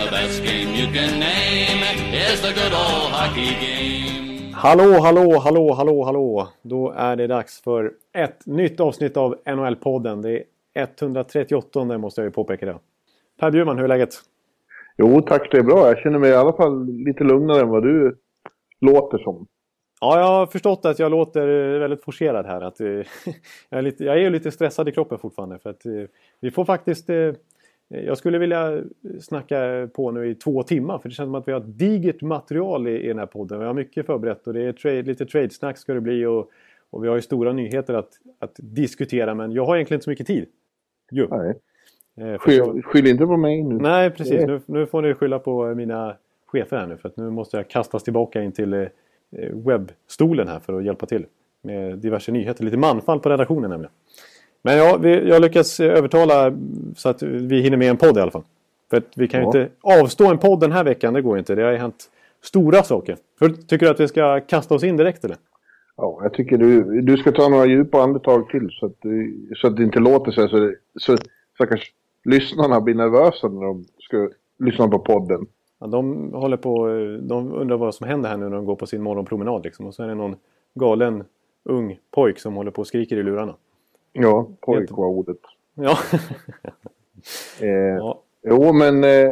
The best game you can name is the good old hockey game. Hallå, hallå, hallå, hallå, hallå! Då är det dags för ett nytt avsnitt av NHL-podden. Det är 138 måste jag ju påpeka det. Per Bjurman, hur är läget? Jo tack, det är bra. Jag känner mig i alla fall lite lugnare än vad du låter som. Ja, jag har förstått att jag låter väldigt forcerad här. Att, eh, jag, är lite, jag är lite stressad i kroppen fortfarande. För att, eh, vi får faktiskt... Eh, jag skulle vilja snacka på nu i två timmar för det känns som att vi har ett digert material i, i den här podden. Vi har mycket förberett och det är trade, lite trade-snack ska det bli och, och vi har ju stora nyheter att, att diskutera men jag har egentligen inte så mycket tid. Jo. Nej. Eh, skyll, skyll, inte på mig nu. Nej, precis. Nu, nu, får ni skylla på mina chefer här nu för att nu måste jag kastas tillbaka in till eh, webbstolen här för att hjälpa till med diverse nyheter. Lite manfall på redaktionen nämligen. Men ja, vi, jag lyckas övertala så att vi hinner med en podd i alla fall. För att vi kan ju inte avstå en podd den här veckan, det går inte. Det har ju hänt stora saker. För, tycker du att vi ska kasta oss in direkt eller? Ja, jag tycker du, du ska ta några djupa andetag till så att, så att det inte låter så här så, så stackars lyssnarna blir nervösa när de ska lyssna på podden. Ja, de håller på, de undrar vad som händer här nu när de går på sin morgonpromenad liksom. Och så är det någon galen ung pojk som håller på och skriker i lurarna. Ja, pojk var ordet. Ja. eh, ja. Jo, men eh,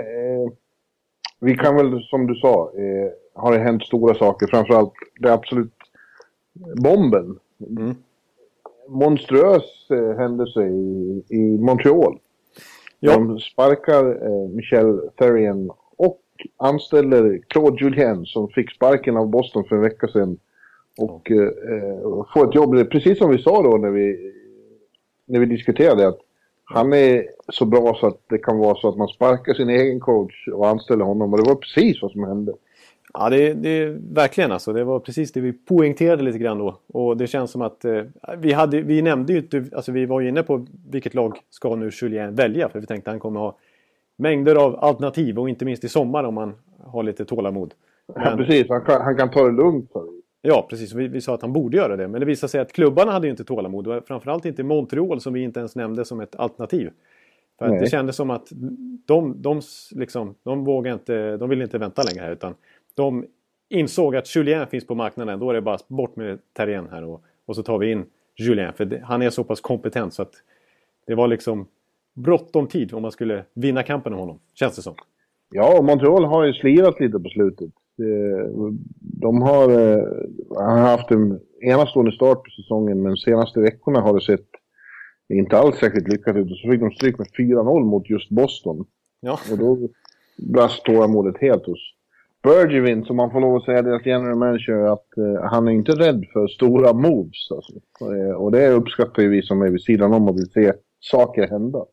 vi kan väl som du sa, eh, har det hänt stora saker. Framförallt det absolut bomben. Mm. Monstruös eh, händelse i, i Montreal. Ja. De sparkar eh, Michel Therrien och anställer Claude Julien som fick sparken av Boston för en vecka sedan. Och eh, eh får ett jobb, precis som vi sa då när vi när vi diskuterade att han är så bra så att det kan vara så att man sparkar sin egen coach och anställer honom. Och det var precis vad som hände. Ja, det, det verkligen alltså. Det var precis det vi poängterade lite grann då. Och det känns som att eh, vi, hade, vi nämnde ju inte, alltså vi var ju inne på vilket lag ska nu Julien välja. För vi tänkte att han kommer ha mängder av alternativ och inte minst i sommar om man har lite tålamod. Men... Ja, precis. Han kan, han kan ta det lugnt. Ja, precis. Vi, vi sa att han borde göra det. Men det visade sig att klubbarna hade ju inte tålamod. Och framförallt inte Montreal som vi inte ens nämnde som ett alternativ. För att det kändes som att de, de, liksom, de vågade inte, de ville inte vänta längre här. Utan de insåg att Julien finns på marknaden. Då är det bara bort med Terrien här och, och så tar vi in Julien. För det, han är så pass kompetent så att det var liksom bråttom tid om man skulle vinna kampen om honom. Känns det som. Ja, och Montreal har ju slirat lite på slutet. De har, eh, har haft en enastående start på säsongen men de senaste veckorna har det sett inte alls särskilt lyckat ut. Så fick de stryk med 4-0 mot just Boston. Ja. Och då brast tålamodet helt hos Bergevin, som man får lov att säga, deras general manager, att uh, han är inte rädd för stora moves. Alltså. Uh, och det uppskattar ju vi som är vid sidan om och vill se saker hända.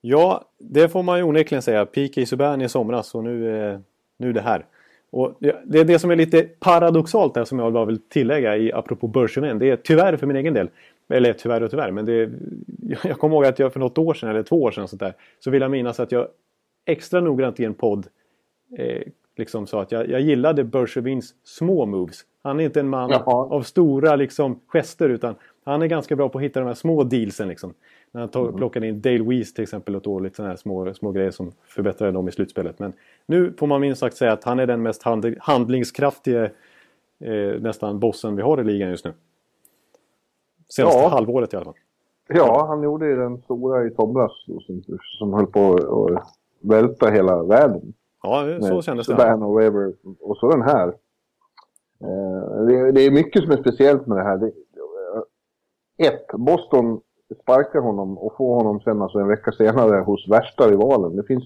Ja, det får man ju onekligen säga. P.K. Subban i somras och nu, uh, nu det här. Och det är det som är lite paradoxalt där som jag bara vill tillägga i apropå Bergevin. Det är tyvärr för min egen del. Eller tyvärr och tyvärr, men det jag kommer ihåg att jag för något år sedan eller två år sedan sånt där, så vill jag minnas att jag extra noggrant i en podd eh, liksom sa att jag, jag gillade Bergevins små moves. Han är inte en man Jaha. av stora liksom, gester utan han är ganska bra på att hitta de här små dealsen. Liksom. När han tog, mm. plockade in Dale Weiss till exempel och tog lite sådana här små, små grejer som förbättrade dem i slutspelet. Men nu får man minst sagt säga att han är den mest hand, handlingskraftiga eh, nästan bossen vi har i ligan just nu. Senaste ja. halvåret i alla fall. Ja, han gjorde ju den stora i somras som, som höll på att välta hela världen. Ja, så kändes det. Suban och Weber och så den här. Eh, det, det, är mycket som är speciellt med det här. Det, ett, Boston sparkar honom och får honom sen alltså en vecka senare hos värsta rivalen. Det finns,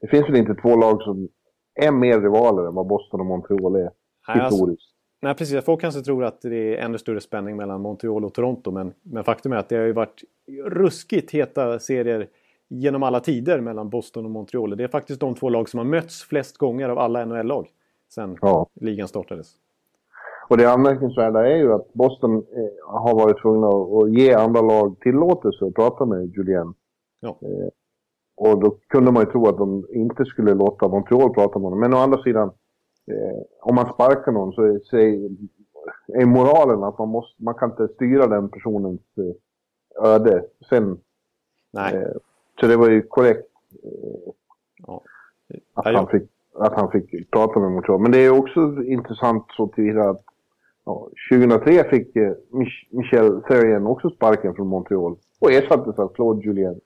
det finns väl inte två lag som är mer rivaler än vad Boston och Montreal är Nej, alltså, historiskt. Alltså, nej, precis. Folk kanske tror att det är ännu större spänning mellan Montreal och Toronto. Men, men faktum är att det har ju varit ruskigt heta serier genom alla tider mellan Boston och Montreal. Det är faktiskt de två lag som har mötts flest gånger av alla NHL-lag sen ja. ligan startades. Och det anmärkningsvärda är ju att Boston eh, har varit tvungna att ge andra lag tillåtelse att prata med Julien. Ja. Eh, och då kunde man ju tro att de inte skulle låta Montreal prata med honom. Men å andra sidan, eh, om man sparkar någon så är, moralen att man, måste, man kan inte styra den personens öde. Sen, Nej. Så det var ju korrekt ja. att, han fick, att han fick prata med Montreal. Men det är också intressant så tillvida att ja, 2003 fick eh, Mich Michel Therrien också sparken från Montreal och ersattes av Claude Julien.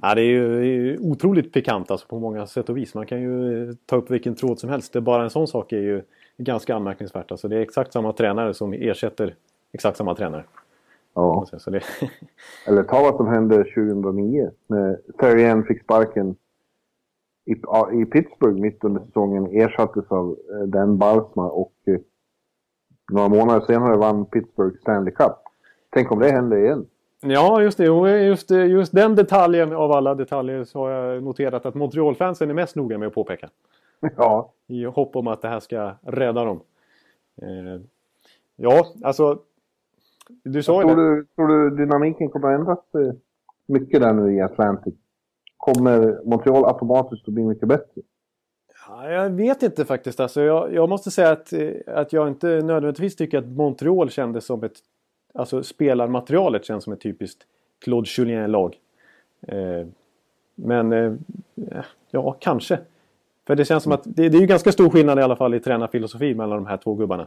Ja, det är ju otroligt pikant alltså på många sätt och vis. Man kan ju eh, ta upp vilken tråd som helst. Det bara en sån sak är ju ganska anmärkningsvärt. Alltså det är exakt samma tränare som ersätter exakt samma tränare. Ja. Det... Eller ta vad som hände 2009 när Therrien fick sparken i, i Pittsburgh mitt under säsongen ersattes av eh, Dan Barsma och några månader senare vann Pittsburgh Stanley Cup. Tänk om det hände igen. Ja, just det. Just, just den detaljen av alla detaljer så har jag noterat att Montreal-fansen är mest noga med att påpeka. Ja. I hopp om att det här ska rädda dem. Eh, ja, alltså... Du sa ju tror det. Du, tror du dynamiken kommer att ändras mycket där nu i Atlantic? Kommer Montreal automatiskt att bli mycket bättre? Ja, jag vet inte faktiskt. Alltså, jag, jag måste säga att, eh, att jag inte nödvändigtvis tycker att Montreal kändes som ett Alltså spelarmaterialet känns som ett typiskt Claude Julien-lag. Eh, men eh, ja, kanske. För det känns som att det, det, är ju ganska stor skillnad i alla fall i tränarfilosofi mellan de här två gubbarna.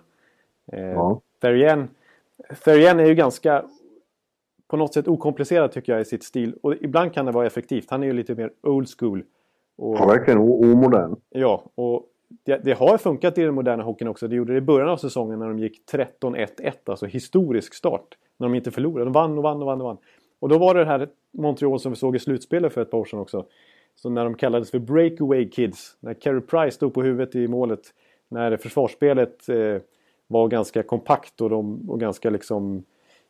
Eh, ja. Therrien, Therrien är ju ganska på något sätt okomplicerad tycker jag i sitt stil. Och ibland kan det vara effektivt. Han är ju lite mer old school. Och, ja, verkligen omodern. Ja, och det, det, har funkat i den moderna hockeyn också. Det gjorde det i början av säsongen när de gick 13-1-1. Alltså historisk start. När de inte förlorade. De vann och vann och vann och vann. Och då var det det här Montreal som vi såg i slutspelet för ett par år sedan också. Så när de kallades för breakaway kids. När Carey Price stod på huvudet i målet. När försvarsspelet eh, var ganska kompakt och, de, och ganska liksom...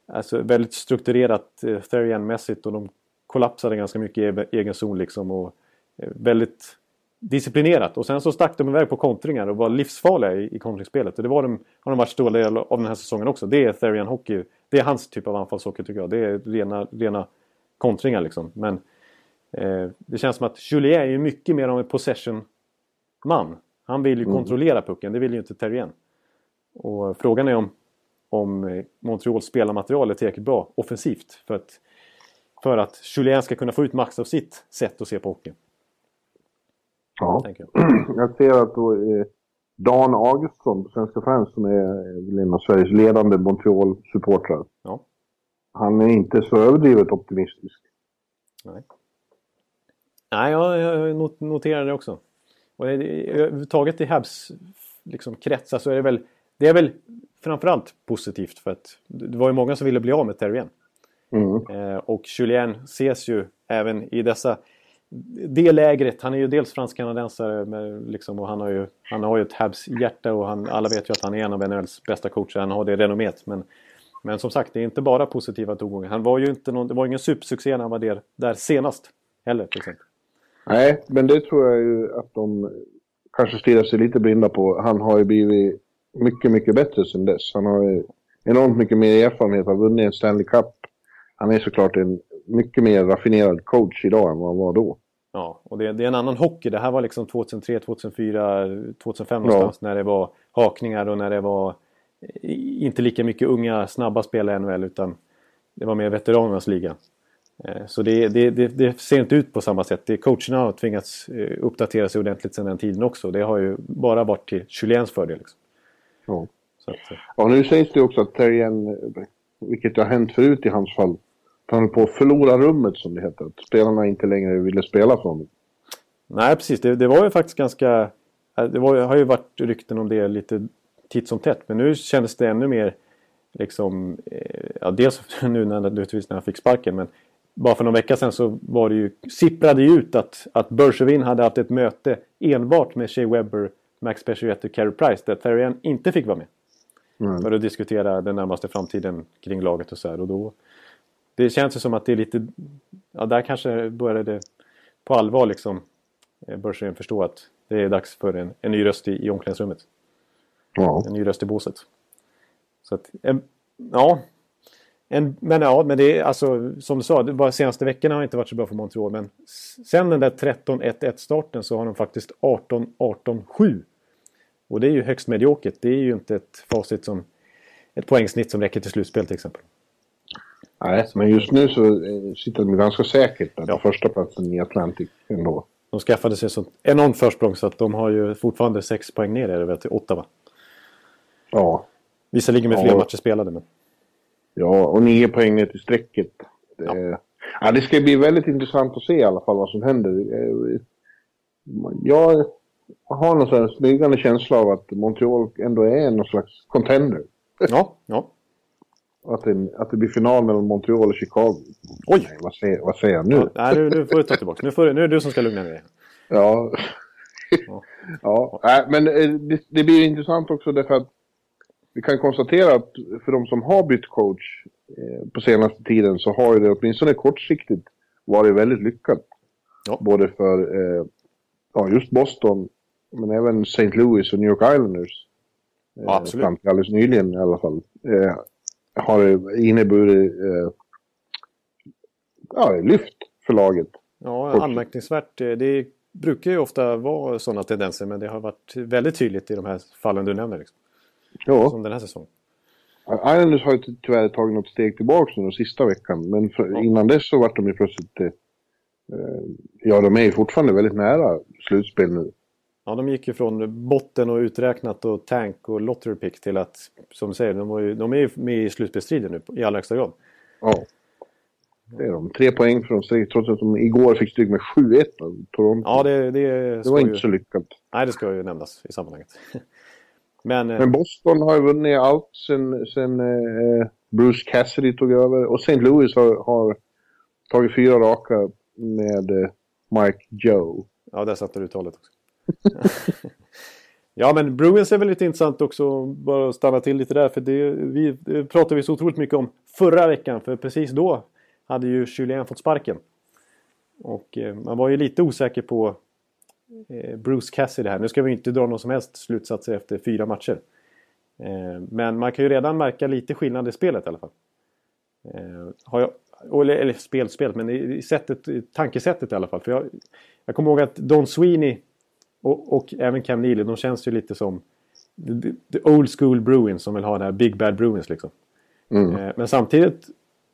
Alltså väldigt strukturerat eh, Therian-mässigt och de kollapsade ganska mycket i egen zon liksom. Och väldigt disciplinerat. Och sen så stack de iväg på kontringar och var livsfarliga i, i kontringsspelet. Och det var de, har de varit stora del av den här säsongen också. Det är Therian Hockey. Det är hans typ av anfallshockey tycker jag. Det är rena, rena kontringar liksom. Men eh, det känns som att Julien är ju mycket mer av en possession-man. Han vill ju mm. kontrollera pucken. Det vill ju inte Terrien. Och frågan är om, om eh, Montreals spelarmaterial är tillräckligt bra offensivt. För att, för att Julien ska kunna få ut max av sitt sätt att se på hockey. Ja. Jag. jag. ser att då är Dan Augustsson på Svenska fans som är en av Sveriges ledande Montreal-supportrar. Ja. Han är inte så överdrivet optimistisk. Nej. Nej, jag, jag noterar det också. Och överhuvudtaget i Habs liksom, kretsar så är det väl... Det är väl framförallt positivt för att det var ju många som ville bli av med Terrien. Mm. Eh, och Julien ses ju även i dessa det lägret. Han är ju dels fransk-kanadensare liksom, och han har ju, han har ju ett Habs-hjärta och han, alla vet ju att han är en av NHLs bästa coacher. Han har det renommet. Men, men som sagt, det är inte bara positiva tongångar. Han var ju inte någon, det var ingen supersuccé när han var där, där senast heller till exempel. Nej, men det tror jag ju att de kanske stirrar sig lite blinda på. Han har ju blivit mycket, mycket bättre sen dess. Han har ju enormt mycket mer erfarenhet, har vunnit en Stanley Cup. Han är såklart en mycket mer raffinerad coach idag än vad han var då. Ja, och det, det, är en annan hockey. Det här var liksom 2003, 2004, 2005 ja. någonstans när det var hakningar och när det var inte lika mycket unga snabba spelare i NHL utan det var mer veteranernas liga. Eh, så det, det, det, ser inte ut på samma sätt. coacherna har tvingats eh, uppdatera sig ordentligt sedan den tiden också. Det har ju bara varit till Juliens fördel. Liksom. Ja. Att, eh. ja, nu sägs det också att Terrien, vilket har hänt förut i hans fall, han höll på att förlora rummet som det heter. Att spelarna inte längre ville spela för honom. Nej, precis. Det, det var ju faktiskt ganska... Det var, har ju varit rykten om det lite titt som tätt. Men nu kändes det ännu mer liksom... Eh, ja, dels nu när, när han fick sparken. Men bara för någon vecka sedan så var det ju, sipprade ju ut att, att Bergevin hade haft ett möte enbart med Shea Webber, Max Pacioretty och Carey Price. Där Therian inte fick vara med. Mm. För att diskutera den närmaste framtiden kring laget och så här. Och då det känns ju som att det är lite... Ja, där kanske började det på allvar liksom eh, börsen förstå att det är dags för en, en ny röst i, i omklädningsrummet. Ja. En ny röst i båset. Så att, ja. En, men ja, men det är alltså som du sa, det bara senaste veckorna har inte varit så bra för Montreal. Men sen den där 13-1-1 starten så har de faktiskt 18-18-7. Och det är ju högst mediokert. Det är ju inte ett facit som ett poängsnitt som räcker till slutspel till exempel. Nej, men just nu så eh, sitter de ganska säkert på ja. första platsen i Atlantic ändå. De skaffade sig så enormt försprång så att de har ju fortfarande sex poäng ner över till Ottawa. Ja. Visserligen med ja. fler matcher spelade men... Ja, och nio poäng ner till strecket. Det, ja. ja. det ska bli väldigt intressant att se i alla fall vad som händer. Eh, jag har någon sån smygande känsla av att Montreal ändå är någon slags contender. Ja, ja. Att det, att det blir final mellan Montreal och Chicago. Oj! Nej, vad, säger, vad säger jag nu? Ja, nej, nu, nu får du ta tillbaka. Nu, får, nu är det du som ska lugna ner dig. Ja. ja. ja. Nej, men eh, det, det, blir intressant också därför att vi kan konstatera att för de som har bytt coach eh, på senaste tiden så har ju det åtminstone kortsiktigt varit väldigt lyckat. Ja. Både för eh, ja, just Boston men även St. Louis och New York Islanders. Ja, absolut. Fram till alldeles nyligen i alla fall. Eh, har inneburit eh, ja, lyft för laget. Ja, anmärkningsvärt. Eh, det brukar ju ofta vara sådana tendenser men det har varit väldigt tydligt i de här fallen du nämner. Liksom. Ja. Som den här säsongen. Islanders har ju tyvärr tagit något steg tillbaka nu den sista veckan. Men för, ja. innan dess så vart de ju plötsligt... Eh, ja, de är ju fortfarande väldigt nära slutspel nu. Ja, de gick ju från botten och uträknat och tank och lottery pick till att, som du säger, de, ju, de är ju med i slutspelsstriden nu i allra högsta grad. Ja. Det är de. Tre poäng från streck trots att de igår fick stryk med 7-1 av Toronto. Ja, det, det, det var ju... inte så lyckat. Nej, det ska ju nämnas i sammanhanget. Men, eh, Men Boston har ju vunnit allt sen, sen eh, Bruce Cassidy tog över. Och St. Louis har, har tagit fyra raka med eh, Mike Joe. Ja, där satte du uttalet också. ja, men Bruins är väl lite intressant också. Bara att stanna till lite där. För det, vi, det pratade vi så otroligt mycket om förra veckan. För precis då hade ju Julien fått sparken. Och eh, man var ju lite osäker på eh, Bruce Cassidy här. Nu ska vi inte dra någon som helst slutsatser efter fyra matcher. Eh, men man kan ju redan märka lite skillnad i spelet i alla fall. Eh, har jag, eller, eller spelspelet, men i, sättet, i tankesättet i alla fall. För jag, jag kommer ihåg att Don Sweeney och, och även Cam Neely, de känns ju lite som the, the old school Bruins som vill ha det här Big Bad Bruins liksom. Mm. Eh, men samtidigt,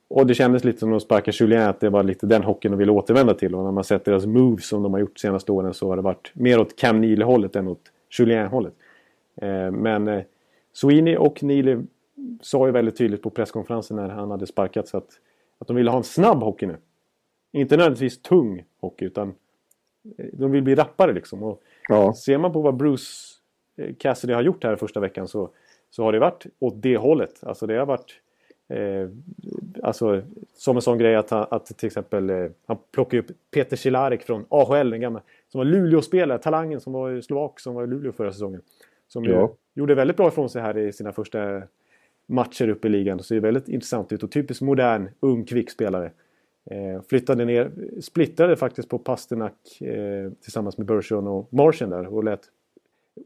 och det kändes lite som de sparkade Julien, att det var lite den hockeyn de ville återvända till. Och när man sett deras moves som de har gjort de senaste åren så har det varit mer åt Cam Neely-hållet än åt Julien-hållet. Eh, men eh, Sweeney och Neely sa ju väldigt tydligt på presskonferensen när han hade sparkats att, att de ville ha en snabb hockey nu. Inte nödvändigtvis tung hockey utan de vill bli rappare liksom. Och Ja. Ser man på vad Bruce eh, Cassidy har gjort här första veckan så, så har det varit åt det hållet. Alltså det har varit eh, alltså, som en sån grej att, att till exempel eh, han plockar upp Peter Cehlarik från AHL, den gamla, som var Luleå-spelare, talangen som var slovak som var i Luleå förra säsongen. Som ja. gjorde väldigt bra ifrån sig här i sina första matcher uppe i ligan. Det ser väldigt intressant ut och typiskt modern, ung, kvick spelare. Eh, flyttade ner, splittrade faktiskt på Pasternak eh, tillsammans med Bergeron och Martian där och lät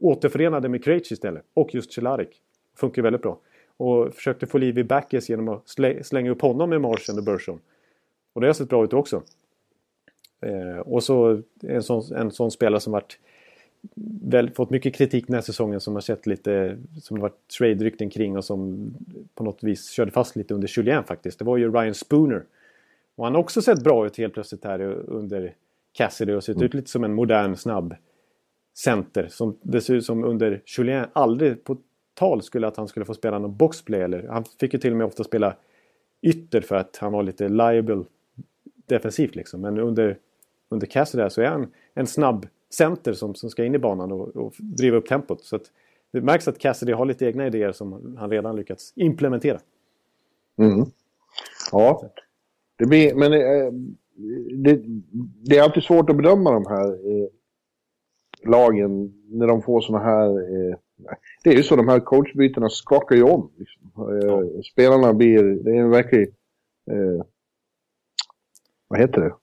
återförenade med Krejci istället. Och just Cehlárik. Funkar väldigt bra. Och försökte få liv i Backes genom att slänga upp honom med Martian och Bergeron. Och det har sett bra ut också. Eh, och så en sån, en sån spelare som varit väl, fått mycket kritik den här säsongen som har sett lite som varit trade-rykten kring och som på något vis körde fast lite under Julien faktiskt. Det var ju Ryan Spooner och han har också sett bra ut helt plötsligt här under Cassidy och sett mm. ut lite som en modern snabb center. Som det ser ut som under Julien aldrig på tal skulle att han skulle få spela någon boxplay. Eller, han fick ju till och med ofta spela ytter för att han var lite liable defensivt liksom. Men under, under Cassidy så är han en snabb center som, som ska in i banan och, och driva upp tempot. Så att det märks att Cassidy har lite egna idéer som han redan lyckats implementera. Mm. Ja, det blir, men eh, det, det, är alltid svårt att bedöma de här eh, lagen när de får såna här... Eh, det är ju så, de här coachbytena skakar ju om. Liksom. Eh, spelarna blir... Det är en verklig... Eh, vad heter det?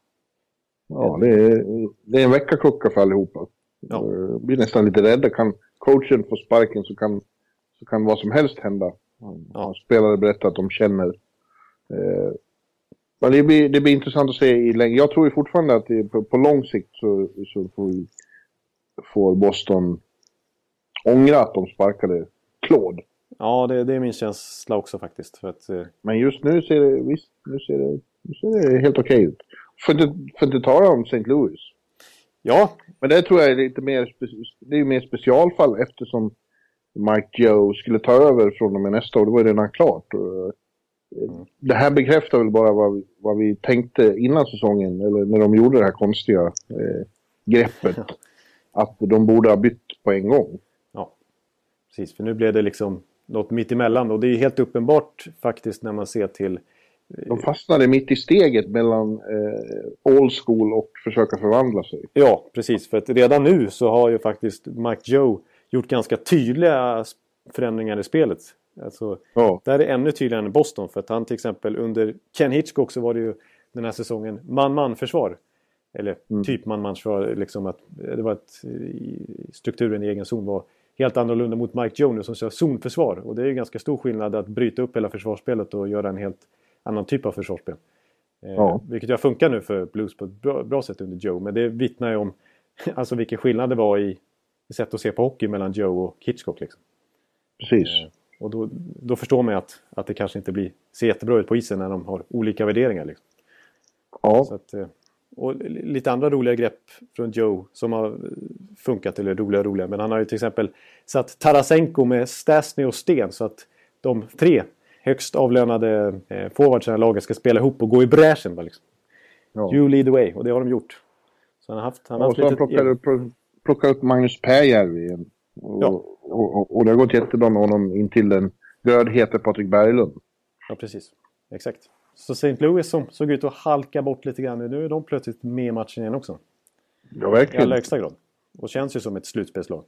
Ja, det är, det är en väckarklocka för allihopa. Ja. Uh, blir nästan lite rädda. Kan coachen få sparken så kan, så kan vad som helst hända. Ja. Spelare berättar att de känner. Men det blir, det blir intressant att se i längden. Jag tror ju fortfarande att det, på, på lång sikt så, så får, får Boston ångra att de sparkade Claude. Ja, det, det är min känsla också faktiskt. För att, eh... Men just nu ser det, visst, nu ser det, nu ser det helt okej okay ut. Inte, får inte tala om St. Louis. Ja. Men det tror jag är lite mer, det är mer specialfall eftersom Mike Joe skulle ta över från och med nästa år. Det var ju redan klart. Mm. Det här bekräftar väl bara vad vi, vad vi tänkte innan säsongen, eller när de gjorde det här konstiga eh, greppet. Att de borde ha bytt på en gång. Ja, precis. För nu blev det liksom något mitt emellan. Och det är helt uppenbart faktiskt när man ser till... Eh, de fastnade mitt i steget mellan eh, old school och försöka förvandla sig. Ja, precis. För att redan nu så har ju faktiskt Mike Joe gjort ganska tydliga förändringar i spelet. Alltså, ja. Där är ännu tydligare än Boston. För att han till exempel under Ken Hitchcock så var det ju den här säsongen man-man-försvar. Eller mm. typ man-man-försvar. Liksom att det var ett, strukturen i egen zon var helt annorlunda mot Mike Jones som kör zonförsvar. Och det är ju ganska stor skillnad att bryta upp hela försvarsspelet och göra en helt annan typ av försvarsspel. Eh, ja. vilket ju har funkat nu för Blues på ett bra, bra, sätt under Joe. Men det vittnar ju om alltså vilken skillnad det var i, i sätt att se på hockey mellan Joe och Hitchcock. Liksom. Precis. Eh, och då, då förstår man att, att det kanske inte blir, ser jättebra ut på isen när de har olika värderingar. Liksom. Ja. Att, eh, och lite andra roliga grepp från Joe som har funkat, eller roliga och roliga. Men han har ju till exempel satt Tarasenko med Stasny och Sten så att de tre högst avlönade eh, forwardsen i laget ska spela ihop och gå i bräschen. Liksom. Ja. You lead the way, och det har de gjort. Så han har haft, han har haft och så lite... plockar, plockar upp Magnus Pääjärvi. Och, ja. och, och, och, det har gått jättebra med honom in till den glödhete Patrik Berglund. Ja, precis. Exakt. Så St. Louis som såg ut att halka bort lite grann, nu är de plötsligt med i matchen igen också. Ja, verkligen. I allra högsta grad. Och känns ju som ett slutspelslag.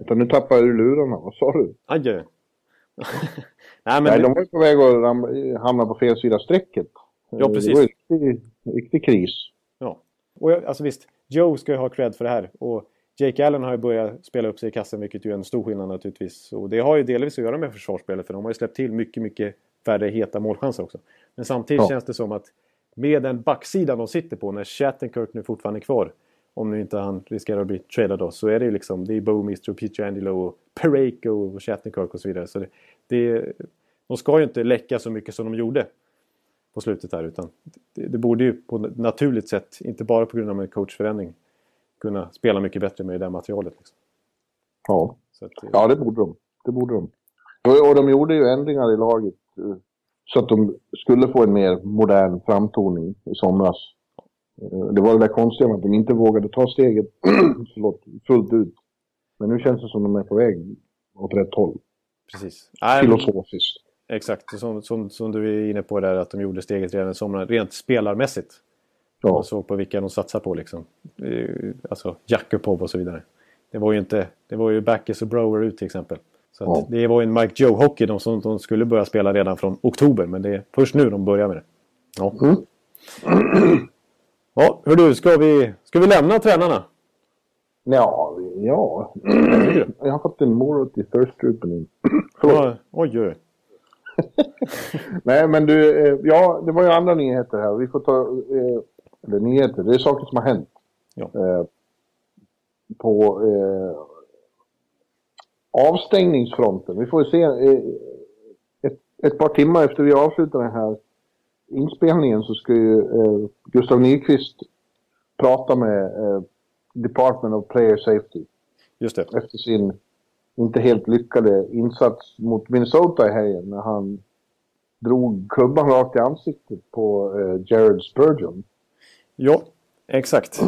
Utan nu tappar du lurarna, vad sa du? Aj, Nej, men Nej, de var på väg att hamna på fel sida strecket. Ja, precis. Det var en riktig, riktig kris. Ja, och jag, alltså visst, Joe ska ju ha cred för det här. Och Jake Allen har ju börjat spela upp sig i kassen, vilket ju är en stor skillnad naturligtvis. Och det har ju delvis att göra med försvarsspelet, för de har ju släppt till mycket, mycket färre heta målchanser också. Men samtidigt ja. känns det som att med den backsidan de sitter på, när Shattenkirk nu fortfarande är kvar, om nu inte han riskerar att bli tradad då, så är det ju liksom, det är Bowmister och Peter Angelo och Pareko och Shattenkirk och så vidare. Så det, det, de ska ju inte läcka så mycket som de gjorde på slutet här, utan det, det borde ju på naturligt sätt, inte bara på grund av en coachförändring, kunna spela mycket bättre med det där materialet. Liksom. Ja. Att, ja, det borde de. Det borde de. Och, och de gjorde ju ändringar i laget eh, så att de skulle få en mer modern framtoning i somras. Eh, det var det där konstiga med att de inte vågade ta steget förlåt, fullt ut. Men nu känns det som att de är på väg åt rätt håll. Precis. Filosofiskt. Exakt, som, som, som, du är inne på där att de gjorde steget redan i somras. Rent spelarmässigt. Ja. Man såg på vilka de satsar på liksom. Alltså Jakubov och så vidare. Det var ju inte... Det var ju Backes och Brower ut till exempel. Så ja. det var ju en Mike Joe-hockey de som de skulle börja spela redan från oktober. Men det är först nu de börjar med det. Ja. Mm. ja, hur du, ska vi, ska vi lämna tränarna? Ja, ja. Jag har fått en morot i thirstrupen. Ja, oj, oj. Nej, men du, eh, ja, det var ju andra nyheter här. Vi får ta, eh, eller nyheter, det är saker som har hänt. Ja. Eh, på avstängningsfronten. Vi får se eh, ett, ett, par timmar efter vi avslutar den här inspelningen så ska ju eh, Gustav Nyqvist prata med eh, Department of Player Safety. Just det. Efter sin inte helt lyckade insats mot Minnesota i helgen när han drog klubban rakt i ansiktet på eh, Jared Spurgeon. Ja, exakt.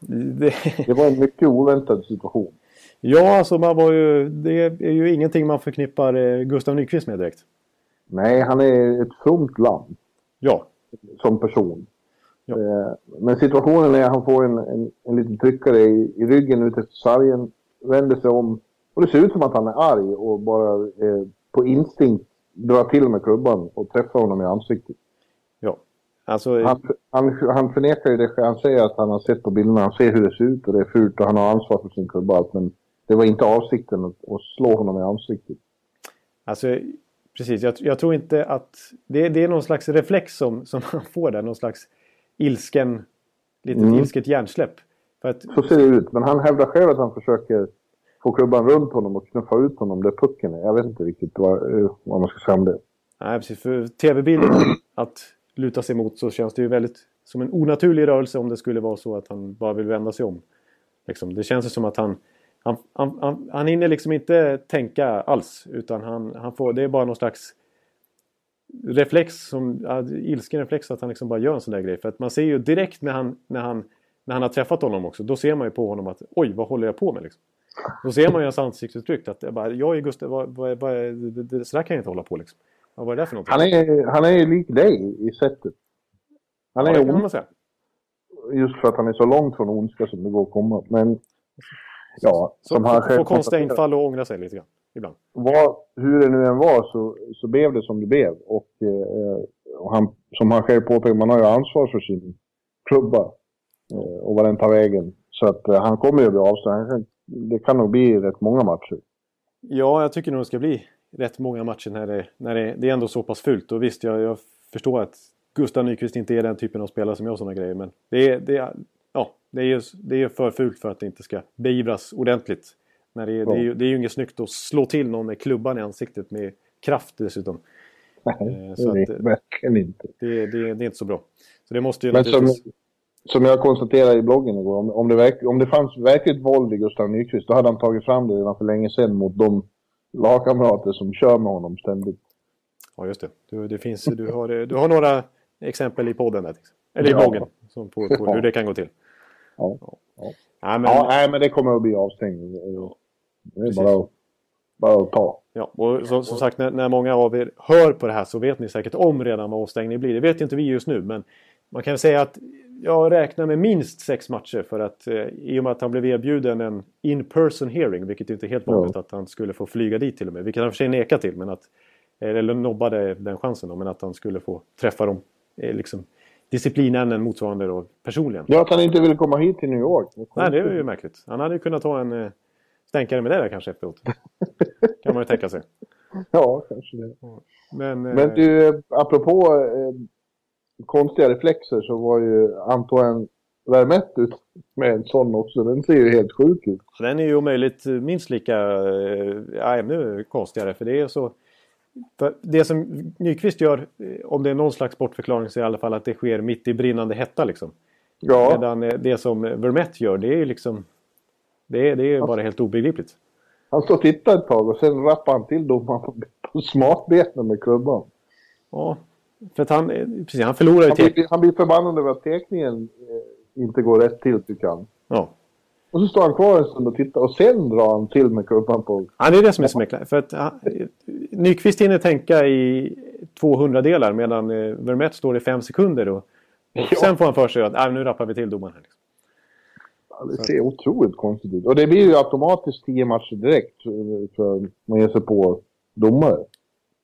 Det... det var en mycket oväntad situation. Ja, alltså man var ju, det är ju ingenting man förknippar eh, Gustav Nyqvist med direkt. Nej, han är ett fromt lamm. Ja. Som person. Ja. Eh, men situationen är att han får en, en, en liten tryckare i, i ryggen ut efter sargen, vänder sig om och det ser ut som att han är arg och bara eh, på instinkt drar till med klubban och träffar honom i ansiktet. Alltså, han, han, han förnekar ju det. Han säger att han har sett på bilderna, han ser hur det ser ut och det är fult och han har ansvar för sin klubba Men det var inte avsikten att, att slå honom i ansiktet. Alltså, precis. Jag, jag tror inte att... Det, det, är någon slags reflex som, som han får där. Någon slags ilsken... Lite mm. ilsket hjärnsläpp. Att, Så ser det ut. Men han hävdar själv att han försöker få klubban runt honom och knuffa ut honom där pucken är. Jag vet inte riktigt vad, vad man ska säga om det. Nej, precis. För tv-bilden att luta sig mot så känns det ju väldigt som en onaturlig rörelse om det skulle vara så att han bara vill vända sig om. Liksom. Det känns som att han, han, han, han, han hinner liksom inte tänka alls. Utan han, han får, det är bara någon slags reflex, som, ilsken reflex att han liksom bara gör en sån där grej. För att man ser ju direkt när han, när han, när han har träffat honom också. Då ser man ju på honom att oj, vad håller jag på med liksom. Då ser man ju hans ansiktsuttryck att jag, bara, jag är Gustav, vad, vad, vad, det, det, så där kan jag inte hålla på liksom. Vad är det för någonting? Han är, han är lik dig i sättet. Han ja, är ond. Just för att han är så långt från ondska som det går att komma. Men ja, så, som han själv Får konstiga infall och ångra sig lite grann ibland. Var, hur det nu än var så, så blev det som det blev. Och, eh, och han, som han själv påpekar, man har ju ansvar för sin klubba. Eh, och vad den tar vägen. Så att eh, han kommer ju att bli avstängd. Det kan nog bli rätt många matcher. Ja, jag tycker nog det ska bli rätt många matcher när det, när det, det är ändå så pass fult. Och visst, jag, jag förstår att Gustav Nyqvist inte är den typen av spelare som gör sådana grejer. Men det är, det är, ja, det är, ju, det är för fult för att det inte ska beivras ordentligt. När det, ja. det, är, det är ju inget snyggt att slå till någon med klubban i ansiktet med kraft dessutom. Nej, så det är verkligen inte. Det, det, det, är inte så bra. Så det måste ju Men som, som jag konstaterade i bloggen igår, om, om, det verk, om det fanns verkligt våld i Gustav Nyqvist, då hade han tagit fram det redan för länge sedan mot de lagkamrater som kör med honom ständigt. Ja, just det. Du, det finns, du, har, du har några exempel i podden där. Eller i ja. bloggen. Som på, på hur det kan gå till. Ja. ja. ja. men... ja nej, men det kommer att bli avstängning. Det är bara, bara att ta. Ja, och som, som sagt, när, när, många av er hör på det här så vet ni säkert om redan vad avstängning blir. Det vet inte vi just nu, men man kan säga att jag räknar med minst sex matcher för att eh, i och med att han blev erbjuden en in-person hearing, vilket inte är helt vanligt ja. att han skulle få flyga dit till och med, vilket han för sig nekade till, men att, eller nobbade den chansen då, men att han skulle få träffa dem eh, liksom, disciplinämnen motsvarande då personligen. Ja, att han inte ville komma hit till New York. Nej, det är ju märkligt. Han hade ju kunnat ta en eh, stänkare med det där kanske efteråt. kan man ju tänka sig. Ja, kanske det. Men, Men eh, du, apropå eh, konstiga reflexer så var ju Antoine Vermette ut med en sån också. Den ser ju helt sjuk ut. Den är ju om möjligt minst lika, eh, ja ännu konstigare för det är så det som Nyqvist gör, eh, om det är någon slags bortförklaring så är i alla fall att det sker mitt i brinnande hetta liksom. Ja. Medan eh, det som Vermette gör, det är ju liksom... Det är, det är bara helt obegripligt. Han står och tittar ett tag och sen rappar han till domaren på smartbeten med klubban. Ja, för att han, precis, han förlorar ju han blir, han blir förbannad över att teckningen eh, inte går rätt till tycker han. Ja. Och så står han kvar en stund och tittar och sen drar han till med klubban på... Ja, det är det som är så mäktigt. För att han, Nyqvist hinner tänka i 200 delar medan eh, Vermette står i fem sekunder. Och, och ja. sen får han för sig att äh, nu rappar vi till domaren. Här, liksom. ja, det ser så. otroligt konstigt ut. Och det blir ju automatiskt tio matcher direkt för man ger sig på domare.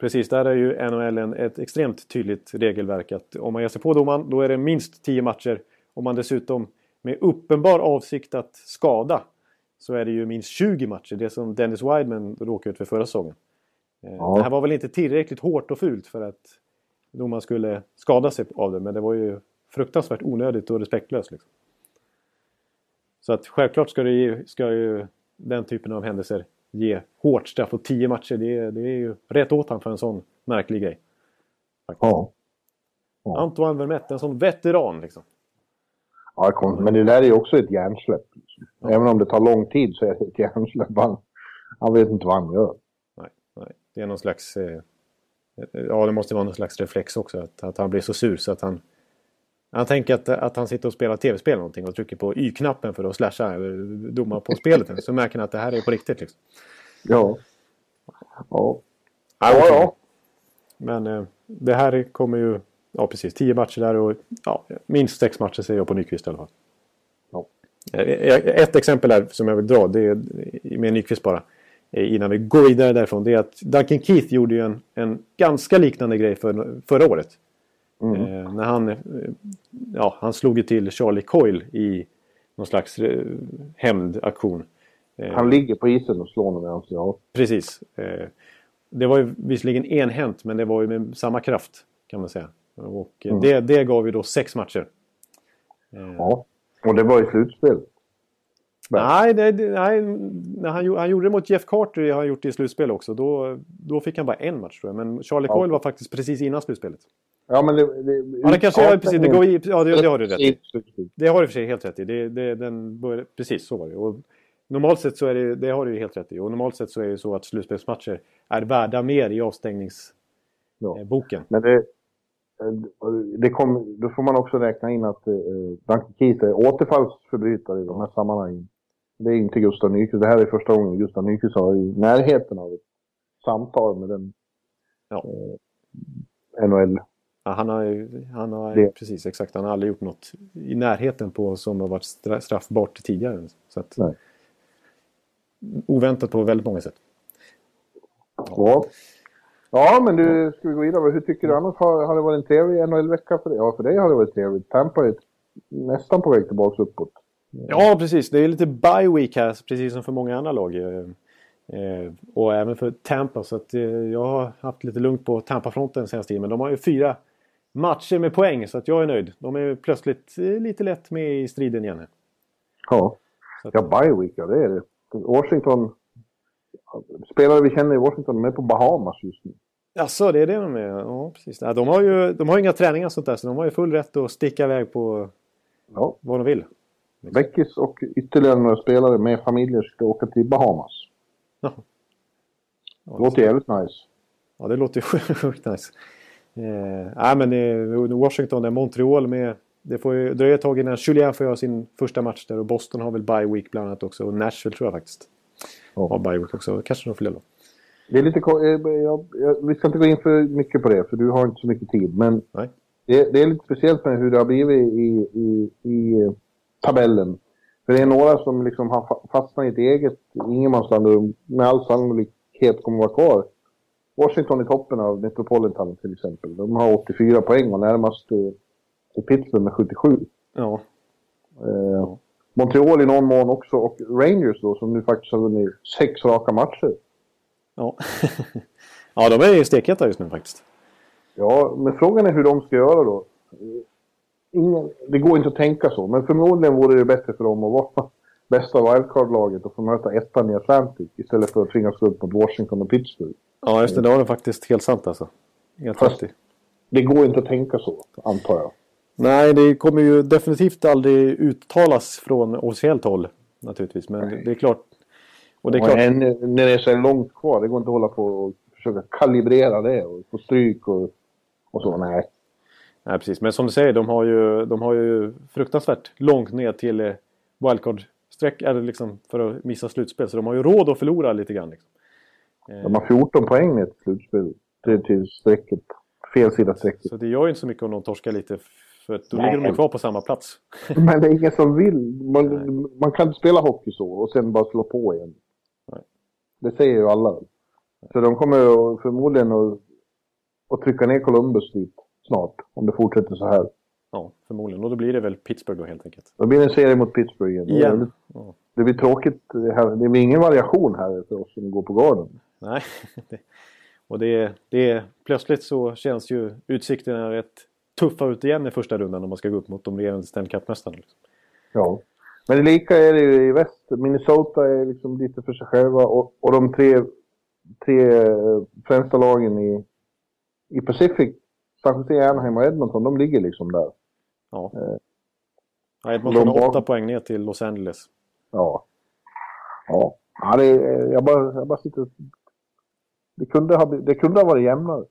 Precis, där är ju NHL en, ett extremt tydligt regelverk att om man ger sig på domaren då är det minst 10 matcher. Om man dessutom med uppenbar avsikt att skada så är det ju minst 20 matcher. Det som Dennis Wideman råkade ut för förra säsongen. Eh, ja. Det här var väl inte tillräckligt hårt och fult för att domaren skulle skada sig av det. Men det var ju fruktansvärt onödigt och respektlöst. Liksom. Så att självklart ska, det, ska ju den typen av händelser ge hårt straff och 10 matcher. Det är, det är ju rätt åt han för en sån märklig grej. Ja. ja. Antoine Vermette, en sån veteran liksom. Ja, men det där är ju också ett hjärnsläpp. Ja. Även om det tar lång tid så är det ett hjärnsläpp. Han, han vet inte vad han gör. Nej, nej. det är någon slags... Eh, ja, det måste vara någon slags reflex också. Att, att han blir så sur så att han... Han tänker att, att han sitter och spelar tv-spel någonting och trycker på Y-knappen för att slasha domar på spelet. Så märker han att det här är på riktigt. Liksom. Ja. Ja. Ja, ja. Men eh, det här kommer ju... Ja, precis. Tio matcher där och ja, minst sex matcher säger jag på Nyqvist i alla fall. Ja. Eh, ett exempel här som jag vill dra, det är med Nyqvist bara. Eh, innan vi går vidare därifrån. Det är att Duncan Keith gjorde ju en, en ganska liknande grej för, förra året. Mm. Eh, när han, eh, ja, han slog ju till Charlie Coyle i någon slags eh, hämndaktion. Han ligger på isen och slår honom i ansiktet. Ja. Precis. Det var ju visserligen enhänt men det var ju med samma kraft kan man säga. Och mm. det, det gav ju då sex matcher. Ja, och det var i slutspel. Nej, det, nej när han, han gjorde det mot Jeff Carter, har han gjort det i slutspel också. Då, då fick han bara en match tror jag. Men Charlie ja. Coyle var faktiskt precis innan slutspelet. Ja, men det... det ja, det kanske är precis. Det går i, ja, det, det har du rätt i. Det har du för sig helt rätt i. Det, det, den började, precis, så var det. Och normalt sett så är det, det har du helt rätt i. Och normalt sett så är det så att slutspelsmatcher är värda mer i avstängningsboken. Ja. Men det, det kom, då får man också räkna in att eh, Duncan Keith är återfallsförbrytare i de här sammanhangen. Det är inte Gustav Nyqvist. Det här är första gången Gustav Nyqvist har i närheten av ett samtal med den ja. eh, NHL. Ja, han har, han har det. precis exakt, han har aldrig gjort något i närheten på som har varit straffbart tidigare. Så att, Nej. Oväntat på väldigt många sätt. Ja. Ja, men du, ska vi gå vidare? Hur tycker du annars? Har, har det varit en trevlig NHL-vecka för dig? Ja, för dig har det varit trevligt. Tampa är nästan på väg tillbaka uppåt. Ja, precis. Det är lite bye week här, precis som för många andra lag. Eh, eh, och även för Tampa. Så att, eh, jag har haft lite lugnt på Tampa-fronten senaste tiden. Men de har ju fyra matcher med poäng, så att jag är nöjd. De är plötsligt lite lätt med i striden igen. Ja, att, ja bye week, ja det är det. Washington... Spelare vi känner i Washington, de är på Bahamas just nu. Jaså, det är det de är? Ja, precis. de, har ju, de har inga träningar och sånt där, så de har ju full rätt att sticka iväg på ja. vad de vill. Beckis och ytterligare några spelare med familjer ska åka till Bahamas. Ja. ja det låter jävligt nice. Ja, det låter sjukt nice. Eh, nej, men eh, Washington Montreal med... Det får ju dröja ett tag innan Julien får göra sin första match där och Boston har väl bye week bland annat också och Nashville tror jag faktiskt ja. har bye week också. Kanske de fler då. Det är lite... Eh, jag, jag, vi ska inte gå in för mycket på det för du har inte så mycket tid men... Det, det är lite speciellt med hur det har blivit i, i, i tabellen. För det är några som liksom har fastnat i ett eget ingenmansland och med all sannolikhet kommer vara kvar. Washington i toppen av Metropolitan till exempel. De har 84 poäng och närmast till Pittsburgh med 77. Ja. Eh, Montreal i någon mån också och Rangers då som nu faktiskt har vunnit sex raka matcher. Ja, ja de är ju stekheta just nu faktiskt. Ja, men frågan är hur de ska göra då ingen, det går inte att tänka så, men förmodligen vore det bättre för dem att vara bästa wildcard-laget och få möta ettan i Atlantic istället för att tvingas gå upp mot Washington och Pittsburgh. Ja, just det. Det var det faktiskt helt sant alltså. Helt Fast, det går inte att tänka så, antar jag. Nej, det kommer ju definitivt aldrig uttalas från officiellt håll naturligtvis. Men Nej. det är klart. Och det är klart... En, när det är så långt kvar, det går inte att hålla på och försöka kalibrera det och få stryk och, och så. Nej, Nej, precis. Men som du säger, de har ju, de har ju fruktansvärt långt ner till eh, wildcard-streck liksom, för att missa slutspel. Så de har ju råd att förlora lite grann. Liksom. De har 14 poäng ner till slutspel. Är till strecket. Fel sida strecket. Så det gör ju inte så mycket om de torskar lite. För då Nej. ligger de kvar på samma plats. Men det är ingen som vill. Man, man kan inte spela hockey så och sen bara slå på igen. Det säger ju alla. Så de kommer förmodligen att, att trycka ner Columbus dit snart, om det fortsätter så här. Ja, förmodligen. Och då blir det väl Pittsburgh då helt enkelt. Då blir det en serie mot Pittsburgh igen. igen. Det, ja. det blir tråkigt. Det blir ingen variation här för oss som går på garden. Nej. och det, det, plötsligt så känns ju utsikterna rätt tuffa ut igen i första rundan om man ska gå upp mot de regerande Stanley Cup-mästarna. Liksom. Ja. Men lika är det ju i väst. Minnesota är liksom lite för sig själva och, och de tre, tre främsta lagen i, i Pacific San Jose, Anaheim och Edmonton, de ligger liksom där. Ja. Eh, ja Edmonton har åtta poäng ner till Los Angeles. Ja. Ja, ja det, jag, bara, jag bara sitter... Det kunde, ha, det kunde ha varit jämnare.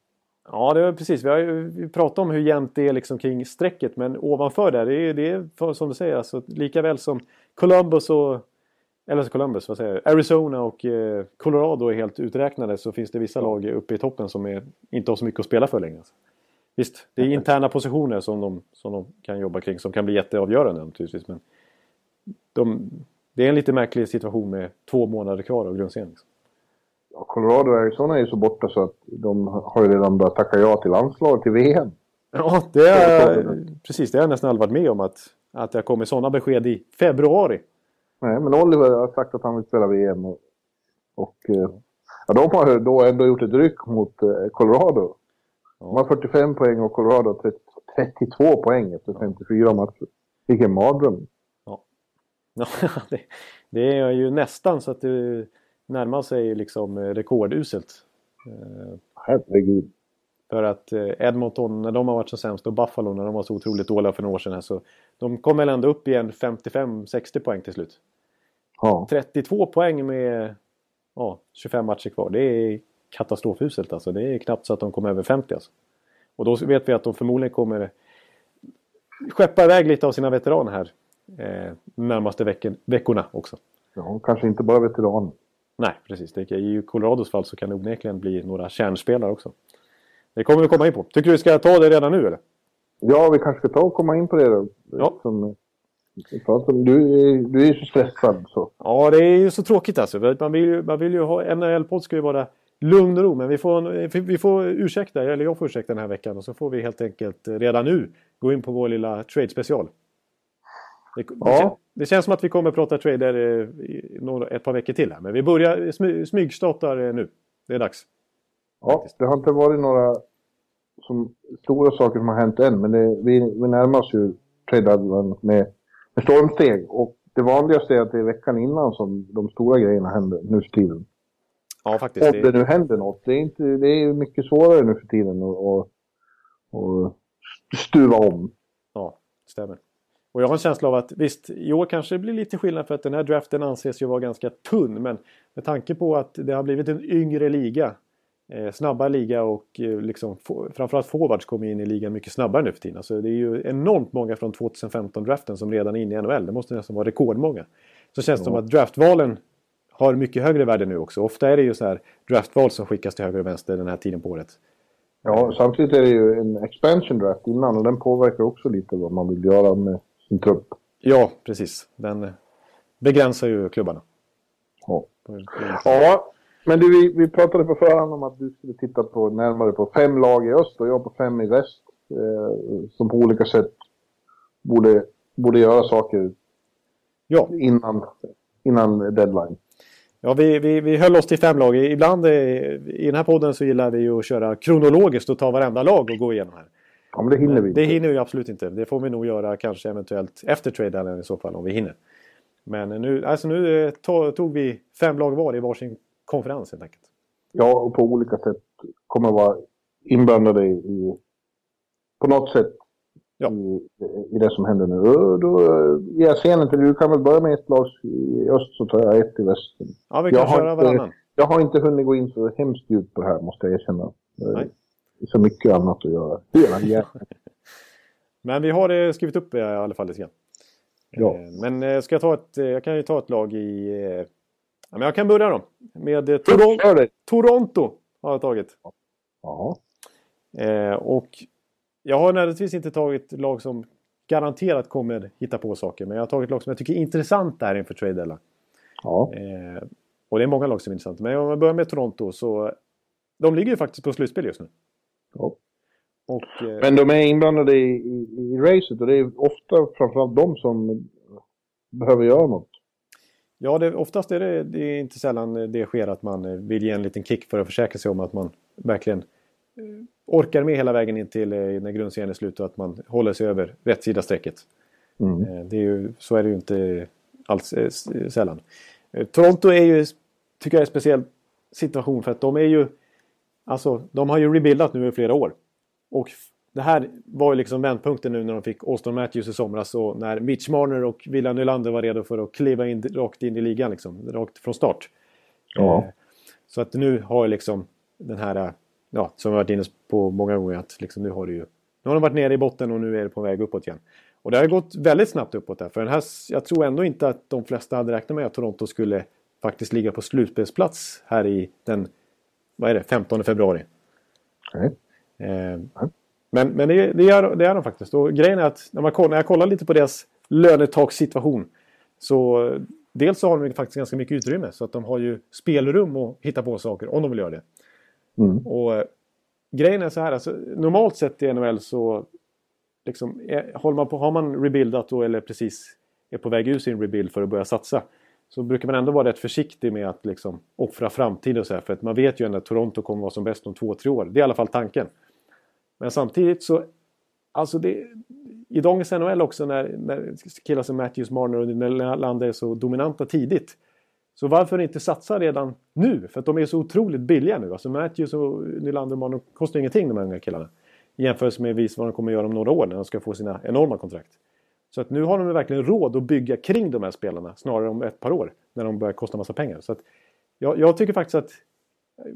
Ja, det är precis. Vi har ju pratat om hur jämnt det är liksom kring strecket. Men ovanför där, det är, det är som du säger, alltså, lika väl som Columbus och... Eller Columbus, vad säger jag? Arizona och eh, Colorado är helt uträknade så finns det vissa lag uppe i toppen som är, inte har så mycket att spela för längre. Visst, det är interna positioner som de, som de kan jobba kring som kan bli jätteavgörande naturligtvis. Men de, det är en lite märklig situation med två månader kvar av grundserien. Liksom. Ja, Colorado och Arizona är ju så borta så att de har ju redan börjat tacka ja till landslag till VM. Ja, det är, precis. Det har jag nästan aldrig varit med om att, att har kommit sådana besked i februari. Nej, men Oliver har sagt att han vill spela VM. Och, och eh, ja, de har då ändå gjort ett ryck mot eh, Colorado. De har 45 poäng och Colorado 30, 32 poäng efter 54 matcher. Vilken mardröm. Ja, det, det, är ju nästan så att det närmar sig liksom rekorduselt. Herregud. För att eh, Edmonton, när de har varit så sämst och Buffalo när de var så otroligt dåliga för några år sedan så de kom väl ändå upp i en 55-60 poäng till slut. Ja. 32 poäng med ja, 25 matcher kvar. Det är katastrofuselt alltså. Det är knappt så att de kommer över 50 alltså. Och då vet vi att de förmodligen kommer skeppa iväg lite av sina veteraner här eh, närmaste vecken, veckorna också. Ja, kanske inte bara veteraner. Nej, precis. Det, I Colorados fall så kan det onekligen bli några kärnspelare också. Det kommer vi komma in på. Tycker du vi ska ta det redan nu eller? Ja, vi kanske ska ta och komma in på det då. Ja. Som, du, du är ju så stressad så. Ja, det är ju så tråkigt alltså. Man vill ju, man vill ju ha... NHL-podd ska ju vara lugn och ro. Men vi får, vi får ursäkta, eller jag får ursäkta den här veckan. Och så får vi helt enkelt redan nu gå in på vår lilla trade-special. Det, ja. Det, känns som att vi kommer att prata trader i några, ett par veckor till här. Men vi börjar smy, smygstartar nu. Det är dags. Ja, det har inte varit några som, stora saker som har hänt än, men det, vi, vi närmar oss ju trade med, med stormsteg. Och det vanligaste är att det är veckan innan som de stora grejerna händer nu för tiden. Ja, faktiskt. Om det nu händer något. Det är, inte, det är mycket svårare nu för tiden att stuva om. Ja, stämmer. Och jag har en känsla av att visst, i år kanske det blir lite skillnad för att den här draften anses ju vara ganska tunn. Men med tanke på att det har blivit en yngre liga eh, snabba liga och eh, liksom, framförallt forwards kommer in i ligan mycket snabbare nu för tiden. Alltså, det är ju enormt många från 2015-draften som redan är inne i NHL. Det måste nästan vara rekordmånga. Så känns det som att draftvalen har mycket högre värde nu också. Ofta är det ju så här draftval som skickas till höger och vänster den här tiden på året. Ja, samtidigt är det ju en expansion draft innan och den påverkar också lite vad man vill göra med sin trupp. Ja, precis. Den begränsar ju klubbarna. Ja, ja men du, vi, vi pratade på förhand om att du skulle titta på, närmare på fem lag i öst och jag på fem i väst. Eh, som på olika sätt borde, borde göra saker ja. innan, innan deadline. Ja, vi, vi, vi höll oss till fem lag. Ibland eh, i den här podden så gillar vi att köra kronologiskt och ta varenda lag och gå igenom här. Ja, men det hinner vi inte. Det hinner vi absolut inte. Det får vi nog göra kanske eventuellt efter trade i så fall om vi hinner. Men nu, alltså nu eh, tog vi fem lag var i varsin konferens helt enkelt. Ja, och på olika sätt kommer att vara inblandade i, på något sätt ja. i, i det som händer nu. Då, då ger jag scenen till dig. Du kan väl börja med ett lag i öst så tar jag ett i väst. Ja, vi kan jag köra varannan. Jag har inte hunnit gå in så hemskt djupt på det här måste jag erkänna. Nej. Så mycket annat att göra. Hela Men vi har det skrivit upp i alla fall lite grann. Ja. Eh, men eh, ska jag ta ett, jag kan ju ta ett lag i Ja, men jag kan börja då. Med eh, Toron Toronto har jag tagit. Ja. Eh, och jag har nödvändigtvis inte tagit lag som garanterat kommer hitta på saker. Men jag har tagit lag som jag tycker är intressant där inför trade deadline. Ja. Eh, och det är många lag som är intressanta. Men om jag börjar med Toronto så... De ligger ju faktiskt på slutspel just nu. Ja. Och, eh, men de är inblandade i, i, i racet och det är ofta framförallt de som behöver göra något. Ja, det, oftast är det, det är inte sällan det sker att man eh, vill ge en liten kick för att försäkra sig om att man verkligen eh, orkar med hela vägen in till när grundserien är slut och att man håller sig över rätt sida strecket. Mm. Det är ju, så är det ju inte alls sällan. Toronto är ju, tycker jag, en speciell situation för att de är ju... Alltså, de har ju rebuildat nu i flera år. Och det här var ju liksom vändpunkten nu när de fick Austin Matthews i somras och när Mitch Marner och William Nylander var redo för att kliva in rakt in i ligan liksom, rakt från start. Ja. Eh, så att nu har liksom den här, ja, som vi varit inne på många gånger, att liksom nu har du ju, nu har de varit nere i botten och nu är det på väg uppåt igen. Och det har gått väldigt snabbt uppåt där, för den här, jag tror ändå inte att de flesta hade räknat med att Toronto skulle faktiskt ligga på slutspelsplats här i den, vad är det, 15 februari. Nej. Eh, men, men det, det, gör, det gör de faktiskt. Och grejen är att när, man kollar, när jag kollar lite på deras lönetakssituation så dels så har de faktiskt ganska mycket utrymme så att de har ju spelrum att hitta på saker om de vill göra det. Mm. Och grejen är så här, alltså, normalt sett i NHL så liksom, är, håller man på, har man rebuildat då eller precis är på väg ur sin rebuild för att börja satsa så brukar man ändå vara rätt försiktig med att liksom offra framtiden och så här. För att man vet ju ändå att Toronto kommer vara som bäst om två, tre år. Det är i alla fall tanken. Men samtidigt så... Alltså det, I dagens NHL också när, när killar som Matthews, Marner och Nylander är så dominanta tidigt. Så varför inte satsa redan nu? För att de är så otroligt billiga nu. Alltså Matthews och Nylander och Marner kostar ingenting de här unga killarna. I jämförelse med vis vad de kommer göra om några år när de ska få sina enorma kontrakt. Så att nu har de verkligen råd att bygga kring de här spelarna snarare om ett par år. När de börjar kosta massa pengar. Så att jag, jag tycker faktiskt att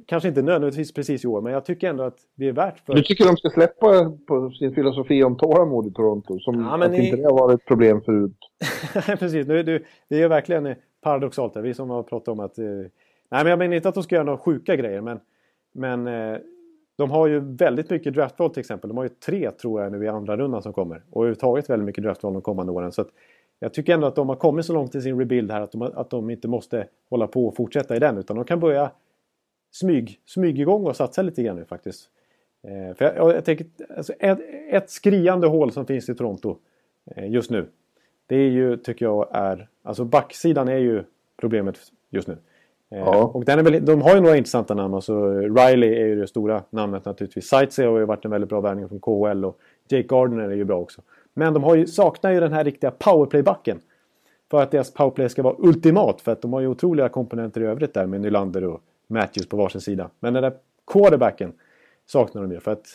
Kanske inte nödvändigtvis precis i år, men jag tycker ändå att det är värt för... Du tycker de ska släppa på sin filosofi om tålamod i Toronto? Som ja, att i... inte det har varit ett problem förut. precis, nu, du, det är verkligen paradoxalt. Där. Vi som har pratat om att... Eh... Nej, men jag menar inte att de ska göra några sjuka grejer, men... Men eh, de har ju väldigt mycket draftval till exempel. De har ju tre tror jag nu i andra rundan som kommer. Och överhuvudtaget väldigt mycket draftval de kommande åren. Så jag tycker ändå att de har kommit så långt i sin rebuild här att de, att de inte måste hålla på och fortsätta i den. Utan de kan börja smyg, smyg igång och satsa lite grann nu faktiskt. Eh, för jag, jag tänker, alltså ett, ett, skriande hål som finns i Toronto eh, just nu. Det är ju, tycker jag, är... Alltså backsidan är ju problemet just nu. Eh, ja. Och den är väl, de har ju några intressanta namn. Alltså, Riley är ju det stora namnet naturligtvis. Sightsee har ju varit en väldigt bra värvning från KHL och Jake Gardner är ju bra också. Men de har ju, saknar ju den här riktiga powerplay-backen. För att deras powerplay ska vara ultimat. För att de har ju otroliga komponenter i övrigt där med Nylander och Matthews på varsin sida. Men den där quarterbacken saknar de ju. För att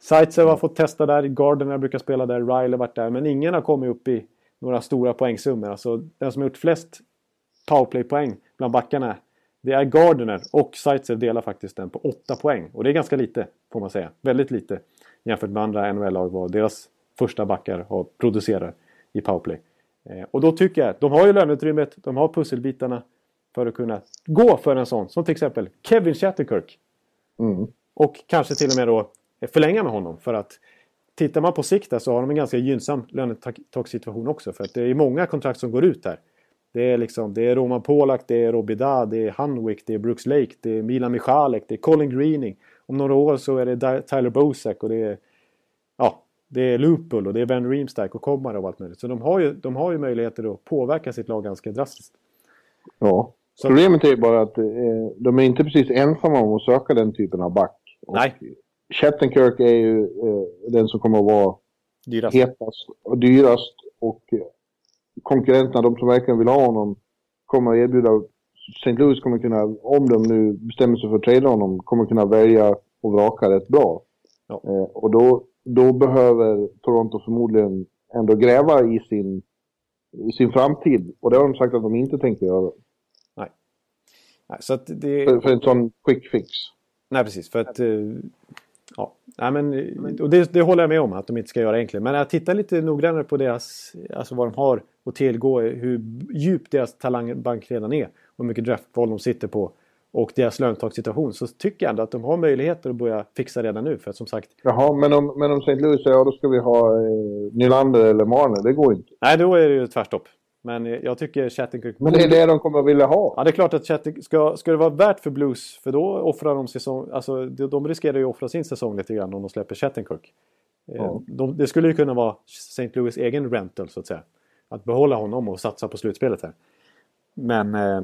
Sightsee har fått testa där, Gardner brukar spela där, Riley har varit där. Men ingen har kommit upp i några stora poängsummor. Alltså den som har gjort flest powerplay-poäng bland backarna det är Gardner och Sightser delar faktiskt den på 8 poäng. Och det är ganska lite, får man säga. Väldigt lite jämfört med andra NHL-lag vad deras första backar har producerat i powerplay. Eh, och då tycker jag att de har ju löneutrymmet, de har pusselbitarna för att kunna gå för en sån. Som till exempel Kevin Shatterkirk. Mm. Och kanske till och med då förlänga med honom. För att tittar man på sikt så har de en ganska gynnsam lönetaksituation också. För att det är många kontrakt som går ut här. Det är, liksom, det är Roman Polak, det är Robida, det är Hanwick, det är Brooks Lake, det är Milan Michalek, det är Colin Greening. Om några år så är det Tyler Bozak och det är, ja, det är Lupul och det är Ben Reemstack och Komar och allt möjligt. Så de har ju, de har ju möjligheter att påverka sitt lag ganska drastiskt. Ja, så. problemet är bara att eh, de är inte precis ensamma om att söka den typen av back. Och Nej. Shattenkirk är ju eh, den som kommer att vara dyrast. hetast och dyrast. Och konkurrenterna, de som verkligen vill ha honom, kommer att erbjuda... St. Louis kommer kunna, om de nu bestämmer sig för att trada honom, kommer kunna välja och vraka rätt bra. Ja. Eh, och då, då behöver Toronto förmodligen ändå gräva i sin, i sin framtid. Och det har de sagt att de inte tänker göra. Nej. Nej så att det... för, för en sån quick fix. Nej, precis. För att... Eh, ja, Nej, men, och det, det, håller jag med om att de inte ska göra egentligen. Men jag tittar lite noggrannare på deras, alltså vad de har att tillgå, hur djup deras talangbank redan är. Och hur mycket draftval de sitter på. Och deras löntagssituation. Så tycker jag ändå att de har möjligheter att börja fixa redan nu. För att som sagt... Jaha, men om, men om St. Louis säger ja då ska vi ha eh, Nylander eller Marner. Det går inte. Nej, då är det ju tvärstopp. Men jag tycker Chattenkirk... Men det är det de kommer att vilja ha. Ja, det är klart att Chattenkirk... Ska, ska det vara värt för Blues, för då offrar de säsong... Alltså, de riskerar ju att offra sin säsong lite grann om de släpper Chattenkirk. Eh, ja. De, det skulle ju kunna vara St. Louis egen rental, så att säga. Att behålla honom och satsa på slutspelet här. Men... Eh,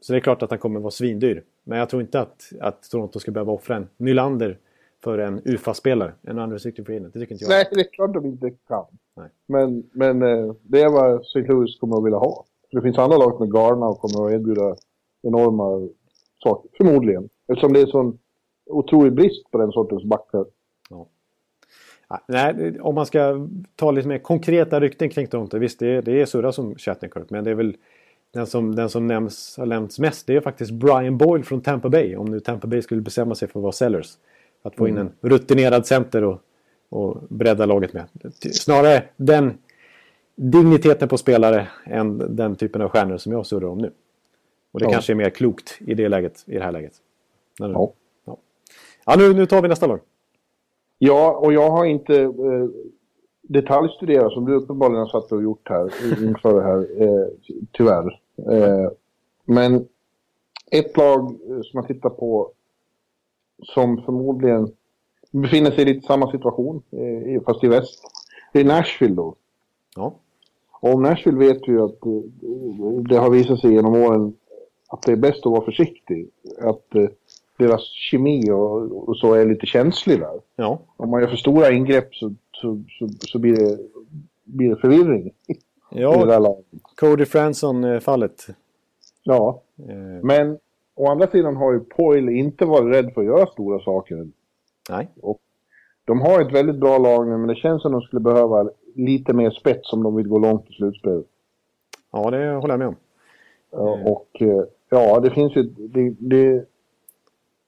så det är klart att han kommer att vara svindyr. Men jag tror inte att, att Toronto ska behöva offra en Nylander för en UFA-spelare. En unrestricted free agent. Det tycker inte jag. Nej, det är klart de inte kan. Nej. Men, men eh, det är vad St. Louis kommer att vilja ha. det finns andra lag med Garna och kommer att erbjuda enorma saker. Förmodligen. Eftersom det är sån otrolig brist på den sortens backar. Ja. Nej, om man ska ta lite mer konkreta rykten kring Toronto. Visst, det är, det är surra som Shattenkirk. Men det är väl den som, den som nämns, har nämnts mest. Det är faktiskt Brian Boyle från Tampa Bay. Om nu Tampa Bay skulle bestämma sig för att vara sellers. Att få in mm. en rutinerad center och, och bredda laget med. Snarare den digniteten på spelare än den typen av stjärnor som jag surrar om nu. Och det ja. kanske är mer klokt i det läget, i det här läget. Ja. Ja, ja nu, nu tar vi nästa lag. Ja, och jag har inte eh, detaljstuderat som du uppenbarligen har satt och gjort här inför det här, eh, tyvärr. Eh, men ett lag som jag tittar på som förmodligen befinner sig i lite samma situation, eh, fast i väst. Det är Nashville då. Ja. Och om Nashville vet vi ju att eh, det har visat sig genom åren att det är bäst att vara försiktig. Att eh, deras kemi och, så är lite känslig där. Ja. Om man gör för stora ingrepp så, så, så, så blir, det, blir det förvirring. Ja, Cody Franson-fallet. Ja, men å andra sidan har ju Poyle inte varit rädd för att göra stora saker. Nej. Och de har ett väldigt bra lag nu, men det känns som att de skulle behöva lite mer spets om de vill gå långt i slutspelet. Ja, det håller jag med om. Och eh, ja, det finns ju... Det, det,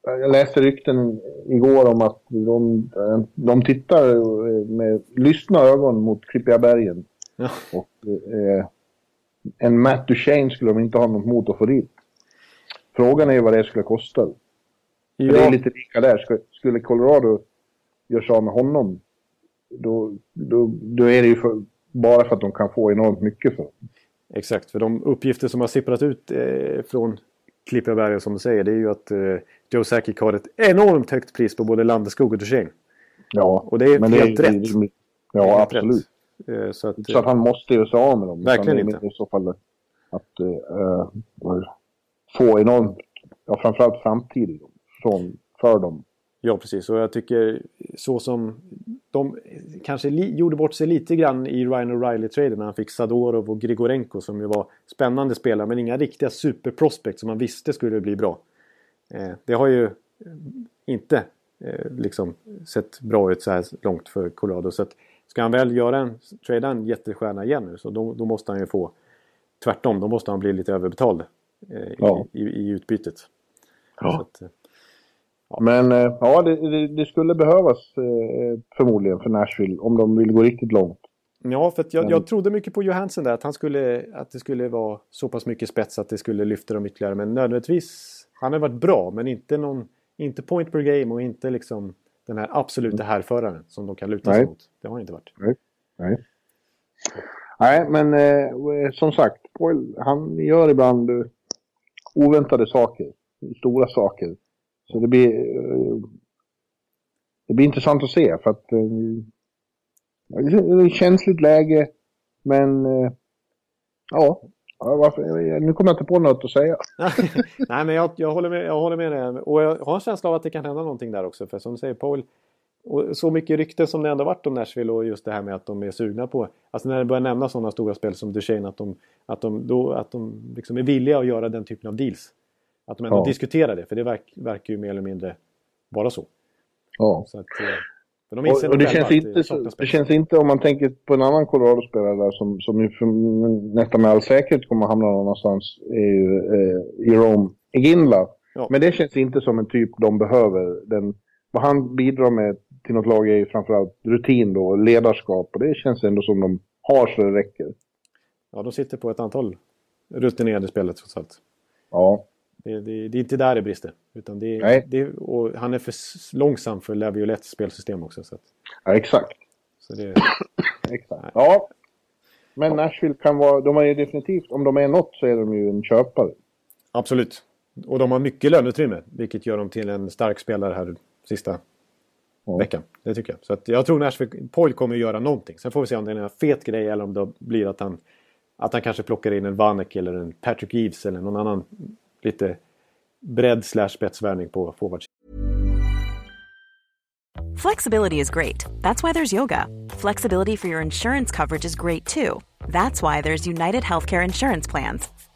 jag läste rykten igår om att de, de tittar med lystna ögon mot Klippiga bergen. Ja. Och, eh, en Matt Duchene skulle de inte ha något mot att få dit. Frågan är ju vad det skulle kosta. Ja. Det är lite lika där. Skulle Colorado göra sig av med honom, då, då, då är det ju för, bara för att de kan få enormt mycket för Exakt, för de uppgifter som har sipprat ut eh, från Klippiga som du säger, det är ju att eh, Joe Sakic har ett enormt högt pris på både Landeskog och Duchene. Ja, och det är helt det, rätt. Ja, helt absolut. Rätt. Eh, så, att, så att han måste ju sig av med dem. Verkligen inte. I så fall att uh, få enormt, ja framförallt framtid från, för dem. Ja, precis. Och jag tycker så som de kanske gjorde bort sig lite grann i Ryan O'Reilly-traden när han fick Sadorov och Grigorenko som ju var spännande spelare men inga riktiga superprospect som man visste skulle bli bra. Eh, det har ju inte eh, liksom sett bra ut så här långt för Colorado. Så att ska han väl göra en, trada en jättestjärna igen nu så då, då, måste han ju få tvärtom. Då måste han bli lite överbetald ja. i, i, i, utbytet. Ja. Att, eh, ja. Men eh, ja, det, det, skulle behövas eh, förmodligen för Nashville om de vill gå riktigt långt. Ja, för jag, jag trodde mycket på Johansson där. Att, han skulle, att det skulle vara så pass mycket spets att det skulle lyfta dem ytterligare. Men nödvändigtvis han har varit bra men inte, någon, inte point per game och inte liksom den här absoluta mm. härföraren som de kan luta sig mot. Det har han inte varit. Nej, Nej. Nej men eh, som sagt, Poil, han gör ibland eh, oväntade saker. Stora saker. Så det blir, eh, det blir intressant att se för att eh, det är ett känsligt läge. Men eh, ja, Ja, varför, nu kommer jag inte på något att säga. Nej, men jag, jag, håller med, jag håller med dig. Och jag har en känsla av att det kan hända någonting där också. För som du säger, Paul, och så mycket rykten som det ändå varit om Nashville och just det här med att de är sugna på... Alltså när det börjar nämna sådana stora spel som Duchene, att de, att de, då, att de liksom är villiga att göra den typen av deals. Att de ändå ja. diskuterar det, för det verk, verkar ju mer eller mindre vara så. Ja. Så att, eh, de och, och det, känns inte, det, känns inte, om man tänker på en annan Colorado-spelare där som, som nästan med all säkerhet kommer att hamna någonstans, är ju eh, Jerome Eginla. Ja. Men det känns inte som en typ de behöver. Den, vad han bidrar med till något lag är ju framförallt rutin då, ledarskap. Och det känns ändå som de har så det räcker. Ja, de sitter på ett antal rutinerade spelare trots allt. Ja. Det, det, det, är inte där det brister. Utan det, Nej. Det, och han är för långsam för Laviolettes spelsystem också. Så att, ja, exakt. Så det, exakt. Ja. Men Nashville kan vara, de är ju definitivt, om de är något så är de ju en köpare. Absolut. Och de har mycket löneutrymme, vilket gör dem till en stark spelare här sista ja. veckan. Det tycker jag. Så att jag tror Nashville, Poil kommer att göra någonting. Sen får vi se om det är en fet grej eller om det blir att han, att han kanske plockar in en Vanek eller en Patrick Eves eller någon annan lite bredd slash spetsvärvning på forwards. Flexibility is great. That's why there's yoga. Flexibility for your insurance coverage is great too. That's why there's United Healthcare Insurance Plans.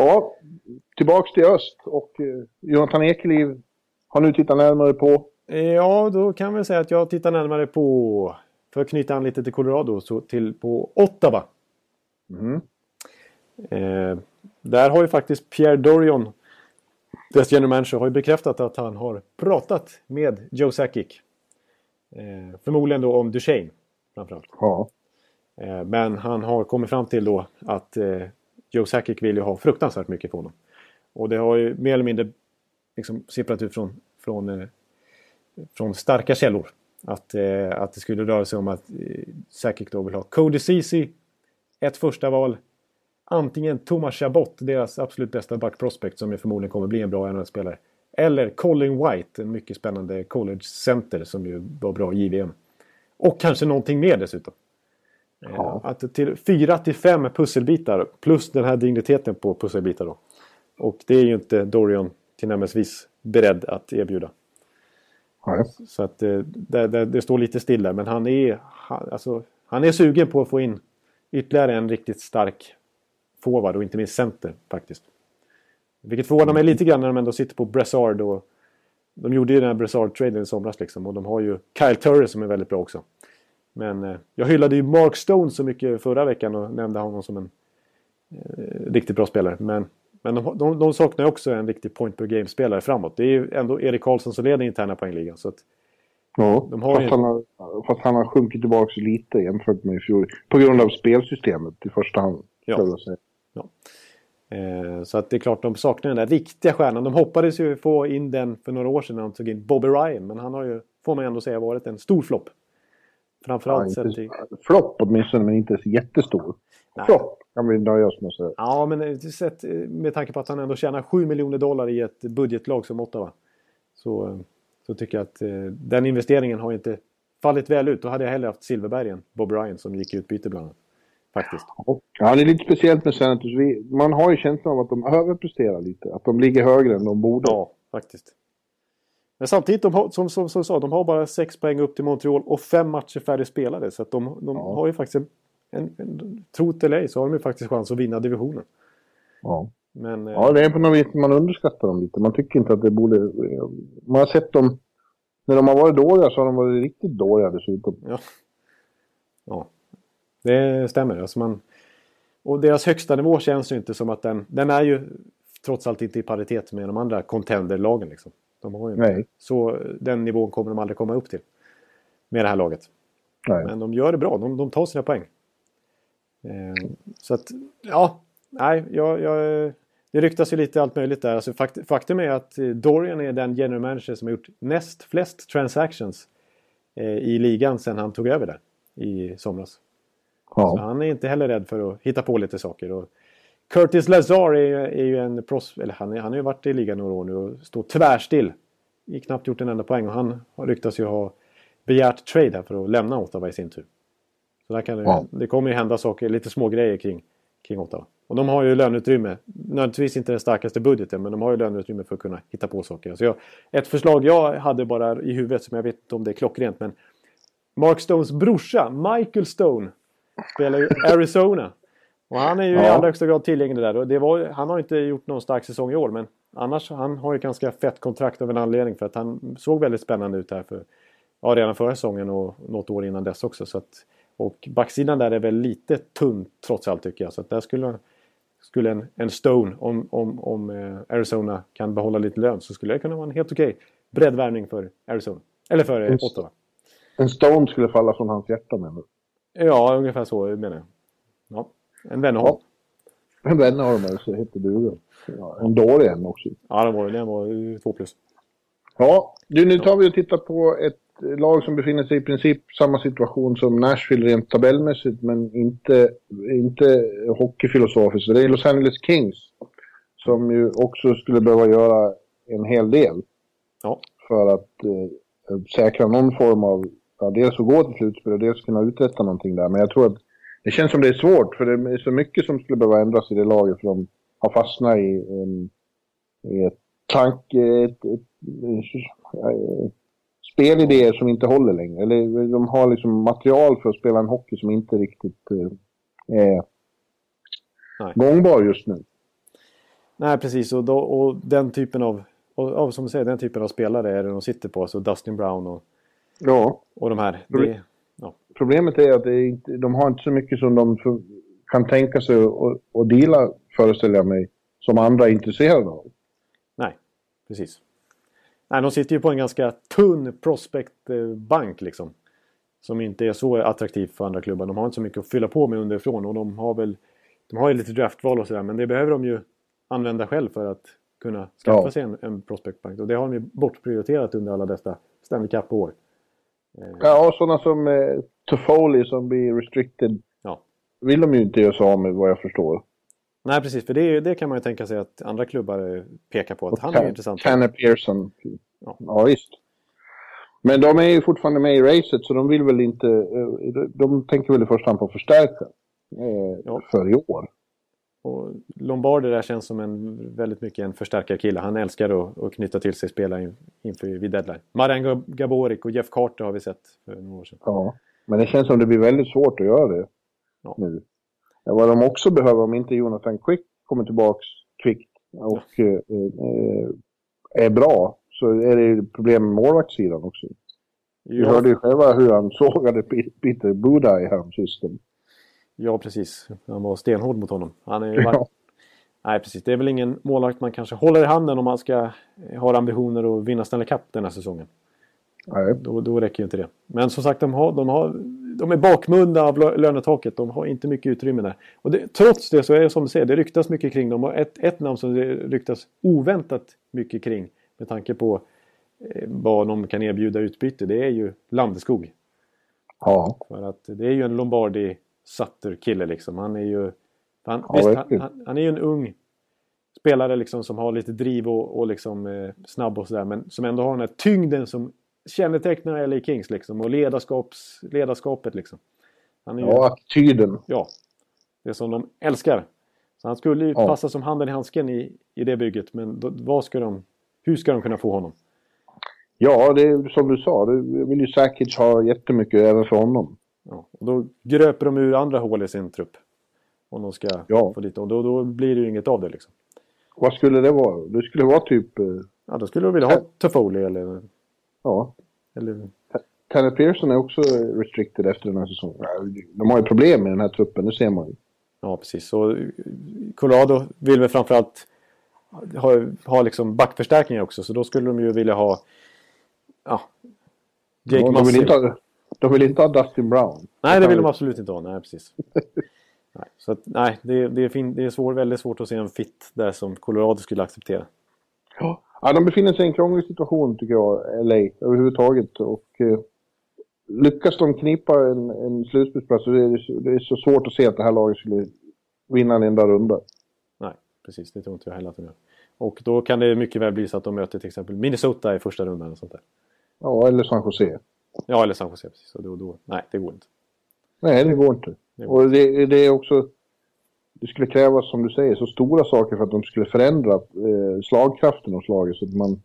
Ja, tillbaks till öst och eh, Jonathan Ekeliv har nu tittat närmare på. Ja, då kan vi säga att jag tittar närmare på, för att knyta an lite till Colorado, så till på Ottawa. Mm. Eh, där har ju faktiskt Pierre Dorion deras general manager har ju bekräftat att han har pratat med Joe Sakic. Eh, förmodligen då om Duchene framförallt. Ja. Eh, men han har kommit fram till då att eh, Joe Sakic vill ju ha fruktansvärt mycket för honom. Och det har ju mer eller mindre liksom sipprat ut från, från, eh, från starka källor. Att, eh, att det skulle röra sig om att eh, Sakic då vill ha Cody Ceesay, ett första val, antingen Thomas Chabot, deras absolut bästa back prospect som ju förmodligen kommer bli en bra NHL-spelare. Eller Colin White, en mycket spännande college center som ju var bra i JVM. Och kanske någonting mer dessutom. Eh, ja. Att till fyra till fem pusselbitar plus den här digniteten på pusselbitar då. Och det är ju inte Dorian tillnärmelsevis beredd att erbjuda. Ja. Så att det, det, det, står lite stilla men han är, han, alltså, han är sugen på att få in ytterligare en riktigt stark forward och inte minst center faktiskt. Vilket förvånar mig lite grann när de ändå sitter på Brassard och de gjorde ju den här Brassard-traden i somras liksom och de har ju Kyle Turner som är väldigt bra också. Men eh, jag hyllade ju Mark Stone så mycket förra veckan och nämnde honom som en eh, riktigt bra spelare. Men, men de, de, de saknar ju också en riktig point per game-spelare framåt. Det är ju ändå Erik Karlsson som leder interna poängligan. Så att, ja, de har fast, ju... han har, fast han har sjunkit tillbaka lite jämfört med i fjol. På grund av spelsystemet i första hand. Ja. ja. Eh, så att det är klart de saknar den där riktiga stjärnan. De hoppades ju få in den för några år sedan när de tog in Bobby Ryan. Men han har ju, får man ändå säga, varit en stor flopp. Framförallt ja, sett. Flopp åtminstone, men inte jättestor. Flopp kan vi nöja oss med. Så. Ja, men eh, sett, eh, med tanke på att han ändå tjänar 7 miljoner dollar i ett budgetlag som Ottawa. Så, så tycker jag att den investeringen har inte fallit väl ut. Då hade jag hellre haft Silverberg än Bob Ryan som gick i utbyte bland annat. Faktiskt. Ja, det är lite speciellt med Senators. Man har ju känslan av att de överpresterar lite. Att de ligger högre än de borde. Ja, faktiskt. Men samtidigt, de har, som, som, som sa, de har bara sex poäng upp till Montreal och fem matcher färdigspelade. Så att de, de ja. har ju faktiskt, en, en, tro det eller ej, så har de ju faktiskt chans att vinna divisionen. Ja. Men, ja, det är på något vis man underskattar dem lite. Man tycker inte att det borde... Man har sett dem... När de har varit dåliga så har de varit riktigt dåliga dessutom. Ja. Ja. Det stämmer. Alltså man, och deras högsta nivå känns ju inte som att den... Den är ju trots allt inte i paritet med de andra contenderlagen. Liksom. De har ju Nej. Så den nivån kommer de aldrig komma upp till. Med det här laget. Nej. Men de gör det bra. De, de tar sina poäng. Eh, så att, ja. Nej, jag, jag, det ryktas ju lite allt möjligt där. Alltså, fakt, faktum är att Dorian är den general manager som har gjort näst flest transactions eh, i ligan sedan han tog över där i somras. Ja. Så han är inte heller rädd för att hitta på lite saker. Och Curtis Lazar är, är ju en pros... Eller han, han har ju varit i ligan några år nu och står tvärstill. I knappt gjort en enda poäng och han ryktas ju ha begärt trade här för att lämna Ottawa i sin tur. Så där kan det, ja. det kommer ju hända saker, lite små grejer kring, kring Ottawa. Och de har ju löneutrymme. Nödvändigtvis inte den starkaste budgeten men de har ju löneutrymme för att kunna hitta på saker. Så jag, ett förslag jag hade bara i huvudet som jag vet inte om det är klockrent men Mark Stones brorsa Michael Stone spelar ju Arizona. Och han är ju ja. i allra högsta grad tillgänglig där. Och det var, han har inte gjort någon stark säsong i år men annars han har ju ganska fett kontrakt av en anledning för att han såg väldigt spännande ut här för ja, redan förra säsongen och något år innan dess också. Så att, och backsidan där är väl lite tunn trots allt tycker jag. Så att där skulle, skulle en, en Stone, om, om, om eh, Arizona kan behålla lite lön så skulle det kunna vara en helt okej breddvärvning för Arizona. Eller för eh, Ottawa. En Stone skulle falla från hans hjärta menar du? Ja, ungefär så menar jag. Ja. En Wennerholm. Ja. En Wennerholm så heter du. Ja, en dålig en också. Ja, den var, den var två plus. Ja, du, nu tar vi och tittar på ett lag som befinner sig i princip samma situation som Nashville rent tabellmässigt, men inte, inte hockeyfilosofiskt. Det är Los Angeles Kings som ju också skulle behöva göra en hel del ja. för att eh, säkra någon form av, ja, dels att gå till slutspel och dels kunna uträtta någonting där. Men jag tror att det känns som det är svårt, för det är så mycket som skulle behöva ändras i det laget, för de har fastnat i, en, i ett tanke... Ett, ett, ett, spelidéer som inte håller längre. Eller de har liksom material för att spela en hockey som inte riktigt eh, är Nej. gångbar just nu. Nej, precis. Och, då, och den typen av, och, och, som du säger, den typen av spelare är det de sitter på. Alltså Dustin Brown och, ja. och de här. Det, Problemet är att är inte, de har inte så mycket som de kan tänka sig att deala, föreställer jag mig, som andra är intresserade av. Nej, precis. Nej, de sitter ju på en ganska tunn prospectbank liksom. som inte är så attraktivt för andra klubbar. De har inte så mycket att fylla på med underifrån och de har väl de har ju lite draftval och sådär men det behöver de ju använda själv för att kunna skaffa ja. sig en, en prospectbank. Och det har de ju bortprioriterat under alla dessa Stanley Cup-år. Eh. Ja, och sådana som eh, Toffoli som blir restricted ja. vill de ju inte göra sig av med vad jag förstår. Nej, precis. För det, det, kan man ju tänka sig att andra klubbar pekar på att och han är intressant. Tanner Pearson. Ja. ja, visst. Men de är ju fortfarande med i racet så de vill väl inte... Eh, de tänker väl i första hand på att förstärka eh, ja. för i år. Och Lombardi där känns som en väldigt mycket en förstärkarkille. Han älskar att, att knyta till sig spelare inför vid deadline. Marian Gaborik och Jeff Carter har vi sett för några år sedan. Ja, men det känns som det blir väldigt svårt att göra det ja. nu. Vad de också behöver om inte Jonathan Quick kommer tillbaks kvickt och ja. eh, eh, är bra så är det problem med målvaktssidan också. Vi hörde ju själva hur han sågade Peter Buda i häromsistens. Ja, precis. Han var stenhård mot honom. Han är ja. Nej, precis. Det är väl ingen målvakt man kanske håller i handen om man ska ha ambitioner att vinna Stanley Cup den här säsongen. Nej. Då, då räcker ju inte det. Men som sagt, de, har, de, har, de är bakmunda av lönetaket. De har inte mycket utrymme där. Och det, trots det så är det som du säger, det ryktas mycket kring dem. Och ett, ett namn som det ryktas oväntat mycket kring med tanke på eh, vad de kan erbjuda utbyte, det är ju Landeskog. Ja. För att det är ju en Lombardi Sutter-kille liksom. Han är ju... Han, ja, visst, han, han, han, är ju en ung spelare liksom som har lite driv och, och liksom eh, snabb och sådär. Men som ändå har den här tyngden som kännetecknar LA Kings liksom. Och ledarskaps, ledarskapet liksom. Han är ju, ja, attityden. Ja. Det som de älskar. Så han skulle ju ja. passa som handen i handsken i, i det bygget. Men då, vad ska de, hur ska de kunna få honom? Ja, det är som du sa. Det vill ju säkert ha jättemycket även för honom. Ja, och då gröper de ur andra hål i sin trupp. Om de ska ja. få lite. Och då, då blir det ju inget av det liksom. Vad skulle det vara? Det skulle vara typ... Eh... Ja, då skulle de vilja ha Toffoli eller... Ja. Eller... Tanner Pearson är också restricted efter den här säsongen. De har ju problem med den här truppen, det ser man ju. Ja, precis. Och Colorado vill väl framförallt ha, ha liksom backförstärkningar också. Så då skulle de ju vilja ha... Ja, Jake ja, de, vill inte ha, de vill inte ha Dustin Brown. Nej, det vill de absolut inte ha. Nej, precis. nej, så att, nej, det, det är, fin, det är svår, väldigt svårt att se en fit där som Colorado skulle acceptera. Ja. ja, de befinner sig i en krånglig situation tycker jag, LA, överhuvudtaget. Och eh, lyckas de knipa en, en slutspelsplats så är det, det är så svårt att se att det här laget skulle vinna en enda runda. Nej, precis. Det tror inte jag heller att de gör. Och då kan det mycket väl bli så att de möter till exempel Minnesota i första rundan. Och sånt där. Ja, eller San Jose. Ja, eller San Jose. Precis. Och då, då, nej, det går inte. Nej, det går inte. Det går. Och det, det, är också... Det skulle krävas, som du säger, så stora saker för att de skulle förändra eh, slagkraften hos laget. Så att man,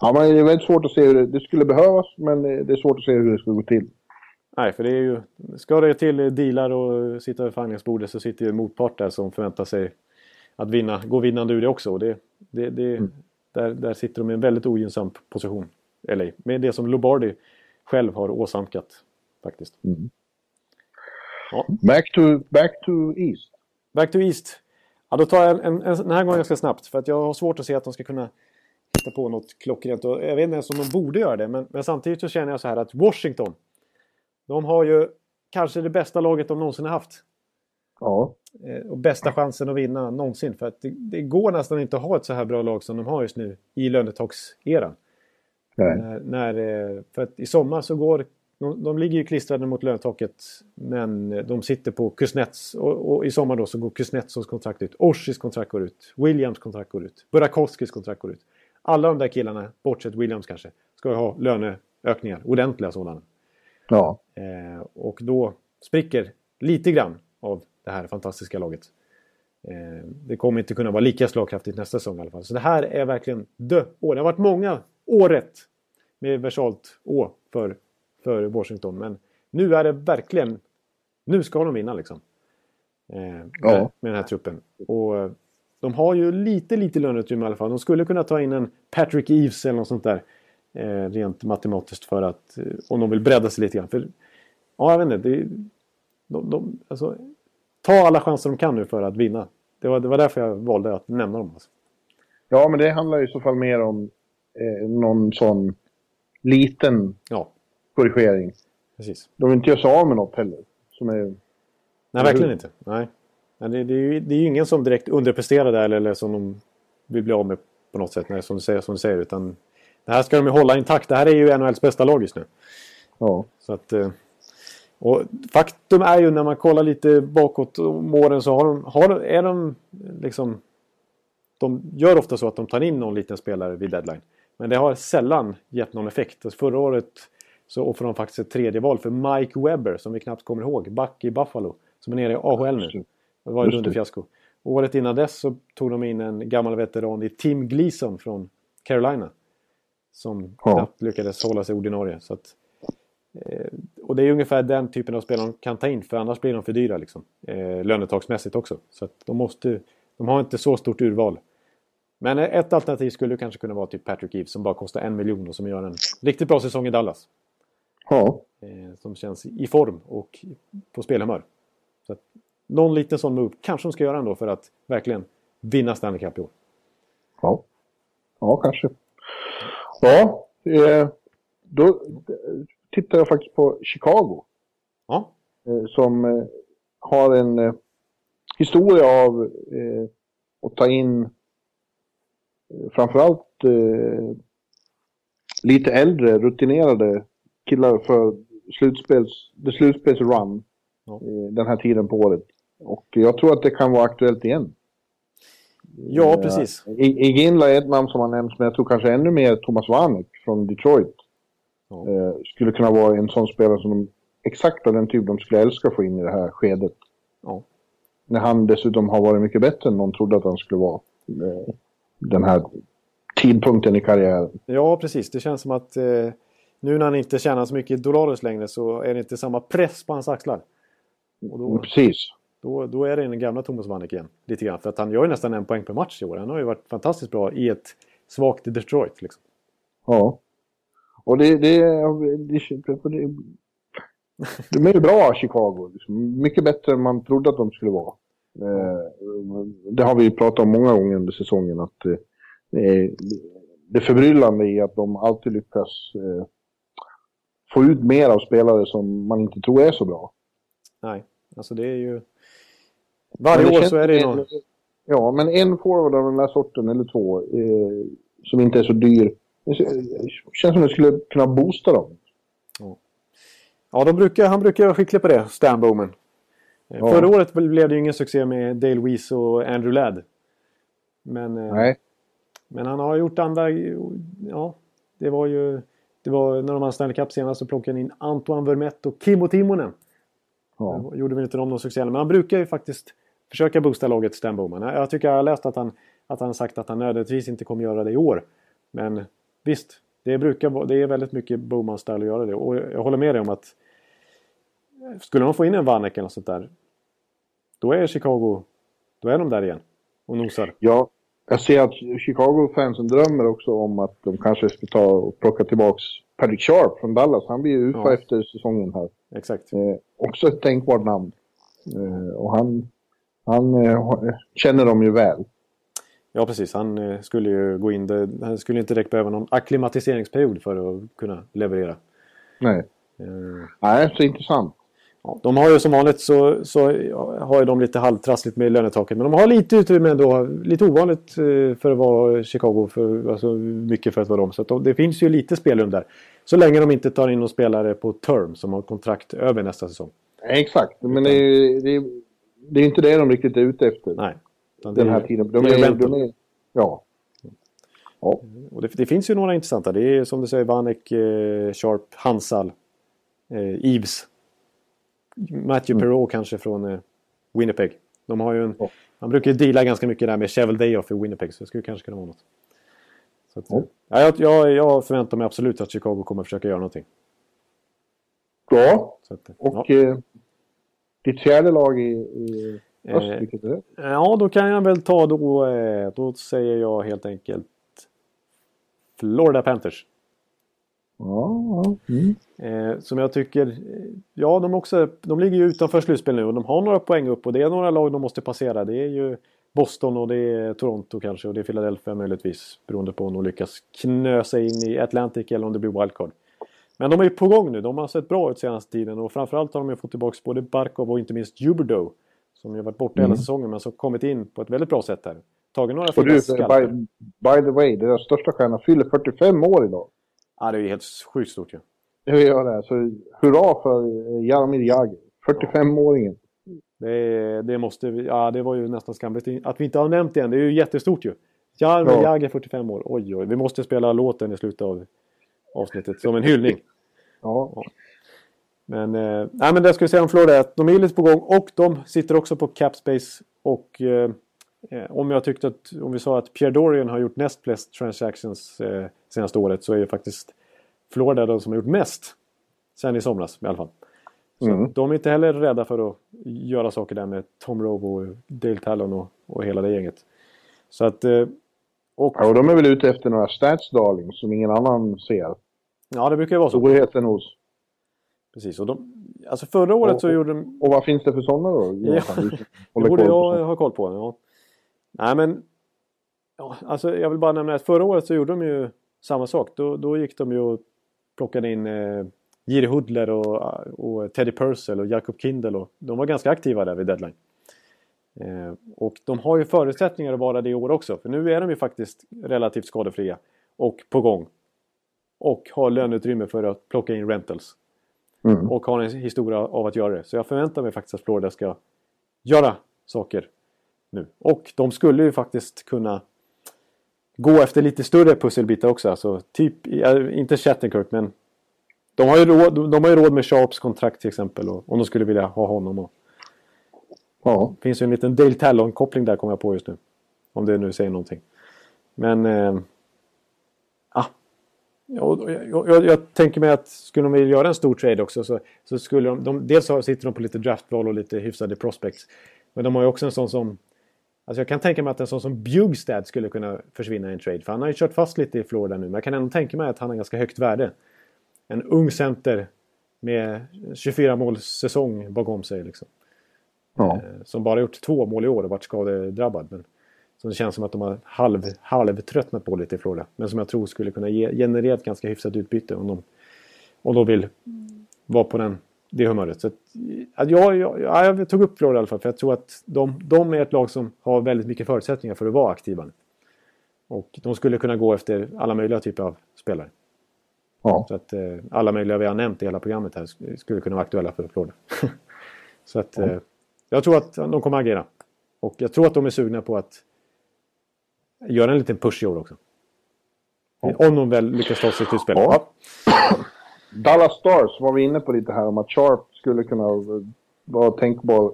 ja, man, det är väldigt svårt att se hur det, det skulle behövas, men det är svårt att se hur det skulle gå till. Nej, för det är ju... Ska det till dealar och sitta vid förhandlingsbordet så sitter ju motpart där som förväntar sig att vinna, gå vinnande ur det också. Och det, det, det, mm. där, där sitter de i en väldigt ogynnsam position. LA. Med det som Lobardi själv har åsamkat faktiskt. Mm. Ja. Back, to, back to East. Back to East. Ja, då tar jag en, en, en, den här gången ganska snabbt. För att jag har svårt att se att de ska kunna hitta på något klockrent. Och jag vet inte ens om de borde göra det. Men, men samtidigt så känner jag så här att Washington. De har ju kanske det bästa laget de någonsin har haft. Ja. Eh, och bästa chansen att vinna någonsin. För att det, det, går nästan inte att ha ett så här bra lag som de har just nu i lönetagseran. När, när, eh, för att i sommar så går de, de ligger ju klistrade mot lönetaket men de sitter på Kuznets och, och, i sommar då så går Kuznetsovs kontrakt ut. Oshis kontrakt går ut. Williams kontrakt går ut. Burakovskis kontrakt går ut. Alla de där killarna, bortsett Williams kanske, ska ha löneökningar. Ordentliga sådana. Ja. Eh, och då spricker lite grann av det här fantastiska laget. Eh, det kommer inte kunna vara lika slagkraftigt nästa säsong i alla fall. Så det här är verkligen dö år. Det har varit många året med versalt Å för, för Washington. Men nu är det verkligen... Nu ska de vinna liksom. Eh, med, ja. med den här truppen. Och eh, de har ju lite, lite löneutrymme i alla fall. De skulle kunna ta in en Patrick Eves eller något sånt där. Eh, rent matematiskt för att... Eh, om de vill bredda sig lite grann. För, ja, jag vet inte. Det, de, de, alltså, ta alla chanser de kan nu för att vinna. Det var, det var därför jag valde att nämna dem. Alltså. Ja, men det handlar i så fall mer om eh, någon sån liten ja. korrigering. precis. De vill inte göra sig av med något heller. Som är... Nej, verkligen inte. Nej. Nej det, det, är ju, det är ju ingen som direkt underpresterar där eller, eller som de vill bli av med på något sätt. Nej, som, du säger, som du säger. Utan det här ska de ju hålla intakt. Det här är ju NHLs bästa lag just nu. Ja. Så att, eh, och faktum är ju när man kollar lite bakåt om åren så har de, har, är de liksom... De gör ofta så att de tar in någon liten spelare vid deadline. Men det har sällan gett någon effekt. Förra året så offrade de faktiskt ett tredje val för Mike Webber som vi knappt kommer ihåg. Back i Buffalo. Som är nere i AHL nu. Det var ett underfiasko. Året innan dess så tog de in en gammal veteran i Tim Gleason från Carolina. Som ja. knappt lyckades hålla sig ordinarie. Så att, eh, och det är ungefär den typen av spelare de kan ta in för annars blir de för dyra liksom. Eh, lönetagsmässigt också. Så att de måste... De har inte så stort urval. Men ett alternativ skulle kanske kunna vara typ Patrick Eves som bara kostar en miljon och som gör en riktigt bra säsong i Dallas. Ja. Eh, som känns i form och på spelhumör. Så att, någon liten sån move kanske de ska göra ändå för att verkligen vinna Stanley Cup i år. Ja, ja kanske. Ja, eh, då tittar jag faktiskt på Chicago. Ja. Eh, som har en historia av att ta in eh, framförallt lite äldre, rutinerade killar för slutspels, the slutspelsrun ja. den här tiden på året. Och jag tror att det kan vara aktuellt igen. Ja, precis. I, Ginla är ett namn som har nämnts, men jag tror kanske ännu mer Thomas Vanek från Detroit. Ja. Eh, skulle kunna vara en sån spelare som de, exakt av den typ de skulle älska att få in i det här skedet. Ja. När han dessutom har varit mycket bättre än någon trodde att han skulle vara. Den här tidpunkten i karriären. Ja, precis. Det känns som att eh, nu när han inte tjänar så mycket i Dolores längre så är det inte samma press på hans axlar. Då, precis. Då, då är det den gamla Thomas Vanek igen. Lite grann. För att han gör ju nästan en poäng per match i år. Han har ju varit fantastiskt bra i ett svagt Detroit. Liksom. Ja. Och det, det, det, det, de är ju bra Chicago. Liksom. Mycket bättre än man trodde att de skulle vara. Eh, det har vi pratat om många gånger under säsongen. Att eh, det förbryllande i att de alltid lyckas eh, få ut mer av spelare som man inte tror är så bra. Nej, alltså det är ju... Varje år så är det ju någon... Ja, men en forward av den här sorten, eller två, eh, som inte är så dyr. Det känns som att det skulle kunna boosta dem. Ja, ja de brukar, han brukar vara skicklig på det, Stan Bowman. Ja. Förra året blev det ju ingen succé med Dale Weiss och Andrew Ladd. Men, eh, Nej. men han har gjort andra... Ja, det var ju... Det var när de vann Stanley Cup senast så plockade han in Antoine Vermette och Kimmo Timonen. Ja. Gjorde väl inte de någon succé men han brukar ju faktiskt försöka boosta laget Stan Bowman. Jag tycker jag har läst att han, att han sagt att han nödvändigtvis inte kommer göra det i år. Men visst, det, brukar, det är väldigt mycket Bowman-stil att göra det. Och jag håller med dig om att skulle de få in en Vanek eller något sånt där. Då är Chicago, då är de där igen och nosar. Ja, jag ser att Chicago-fansen drömmer också om att de kanske ska ta och plocka tillbaks Patrick Sharp från Dallas. Han blir ju UFA ja. efter säsongen här. Exakt. Eh, också ett tänkbart namn. Eh, och han, han eh, känner dem ju väl. Ja precis, han eh, skulle ju gå in. Det, han skulle inte direkt behöva någon akklimatiseringsperiod för att kunna leverera. Nej. Eh. Nej, så intressant. Ja, de har ju som vanligt så, så har ju de lite halvtrassligt med lönetaket. Men de har lite utrymme ändå. Lite ovanligt eh, för att vara Chicago. För, alltså mycket för att vara dem. Så de, det finns ju lite spelrum där. Så länge de inte tar in någon spelare på term som har kontrakt över nästa säsong. Exakt, men det är, det är, det är inte det de riktigt är ute efter. Nej. Den här tiden. De är, de är, ja. ja. Och det, det, finns ju några intressanta. Det är som du säger Vanek, eh, Sharp, Hansal, eh, Eves. Matthew mm. Perrault kanske från eh, Winnipeg. De har ju en, oh. Man brukar ju deala ganska mycket där med Chevel Dayoff i Winnipeg. Så det skulle kanske kunna vara något. Att, oh. ja, jag, jag, förväntar mig absolut att Chicago kommer försöka göra någonting. Bra. Att, och ja. eh, ditt fjärde lag i, i öst, eh, vilket är det? Ja, då kan jag väl ta då, eh, då säger jag helt enkelt Florida Panthers. Ja, mm. Eh, som jag tycker, ja de, också, de ligger ju utanför slutspel nu och de har några poäng upp och det är några lag de måste passera. Det är ju Boston och det är Toronto kanske och det är Philadelphia möjligtvis beroende på om de lyckas knösa in i Atlantic eller om det blir wildcard. Men de är ju på gång nu. De har sett bra ut senaste tiden och framförallt har de ju fått tillbaka både Barkov och inte minst Huberdo. Som ju varit borta mm. hela säsongen men som kommit in på ett väldigt bra sätt här. Tagit några fina by, by the way, deras största stjärna fyller 45 år idag. Ja, det är ju helt sjukt stort ju. Ja. Det gör det. Så hurra för Jaromir Jagr. 45-åringen. Det, det måste vi, ja det var ju nästan skamligt att vi inte har nämnt det än. Det är ju jättestort ju. Jaromir ja. Jagr 45 år. Oj, oj. Vi måste spela låten i slutet av avsnittet som en hyllning. Ja. ja. Men, eh, nej, men det ska vi säga om Florida att de är lite på gång och de sitter också på Capspace. Och eh, eh, om jag tyckte att, om vi sa att Pierre Dorian har gjort näst flest transactions eh, senaste året så är ju faktiskt Florida de som har gjort mest. Sen i somras i alla fall. Så mm. de är inte heller rädda för att göra saker där med Tom Robo, Dale Talon och, och hela det gänget. Så att... Eh, och, ja, och de är väl ute efter några stats darling som ingen annan ser. Ja, det brukar ju vara så. Storheten hos. Precis, och de, alltså förra året och, så gjorde de... Och vad finns det för sådana då? Ja, det borde jag ha koll på. Ja. Nej men... Ja, alltså jag vill bara nämna att förra året så gjorde de ju samma sak. Då, då gick de ju och plockade in eh, Jiri Hudler och, och Teddy Purcell och Jakob Kindle. Och, de var ganska aktiva där vid deadline. Eh, och de har ju förutsättningar att vara det i år också. För nu är de ju faktiskt relativt skadefria. Och på gång. Och har löneutrymme för att plocka in rentals. Mm. Och har en historia av att göra det. Så jag förväntar mig faktiskt att Florida ska göra saker nu. Och de skulle ju faktiskt kunna gå efter lite större pusselbitar också. Alltså typ, inte Shattenkirk men de har ju råd, de har ju råd med Sharps kontrakt till exempel. Och, om de skulle vilja ha honom. Och, ja. Det finns ju en liten Dale Talon-koppling där kommer jag på just nu. Om det nu säger någonting. Men... Eh, ah, jag, jag, jag, tänker mig att skulle de vilja göra en stor trade också så, så skulle de, de... Dels sitter de på lite draftval och lite hyfsade prospects. Men de har ju också en sån som... Alltså jag kan tänka mig att en sån som Bjugstad skulle kunna försvinna i en trade. För han har ju kört fast lite i Florida nu. Men jag kan ändå tänka mig att han har ganska högt värde en ung center med 24 måls säsong bakom sig. Liksom. Ja. Eh, som bara gjort två mål i år och varit skadedrabbad. Men som det känns som att de har halv, halvtröttnat på lite i Florida. Men som jag tror skulle kunna ge, generera ett ganska hyfsat utbyte om de, om de vill vara på den, det humöret. Så att, att jag, jag, jag, tog upp Florida i alla fall för jag tror att de, de är ett lag som har väldigt mycket förutsättningar för att vara aktiva. Och de skulle kunna gå efter alla möjliga typer av spelare. Ja. Så att eh, alla möjliga vi har nämnt i hela programmet här skulle kunna vara aktuella för Florida. så att eh, jag tror att de kommer att agera. Och jag tror att de är sugna på att göra en liten push i år också. Ja. Om de väl lyckas ta sig till slutspel. Ja. Dallas Stars var vi inne på lite här om att Sharp skulle kunna vara tänkbar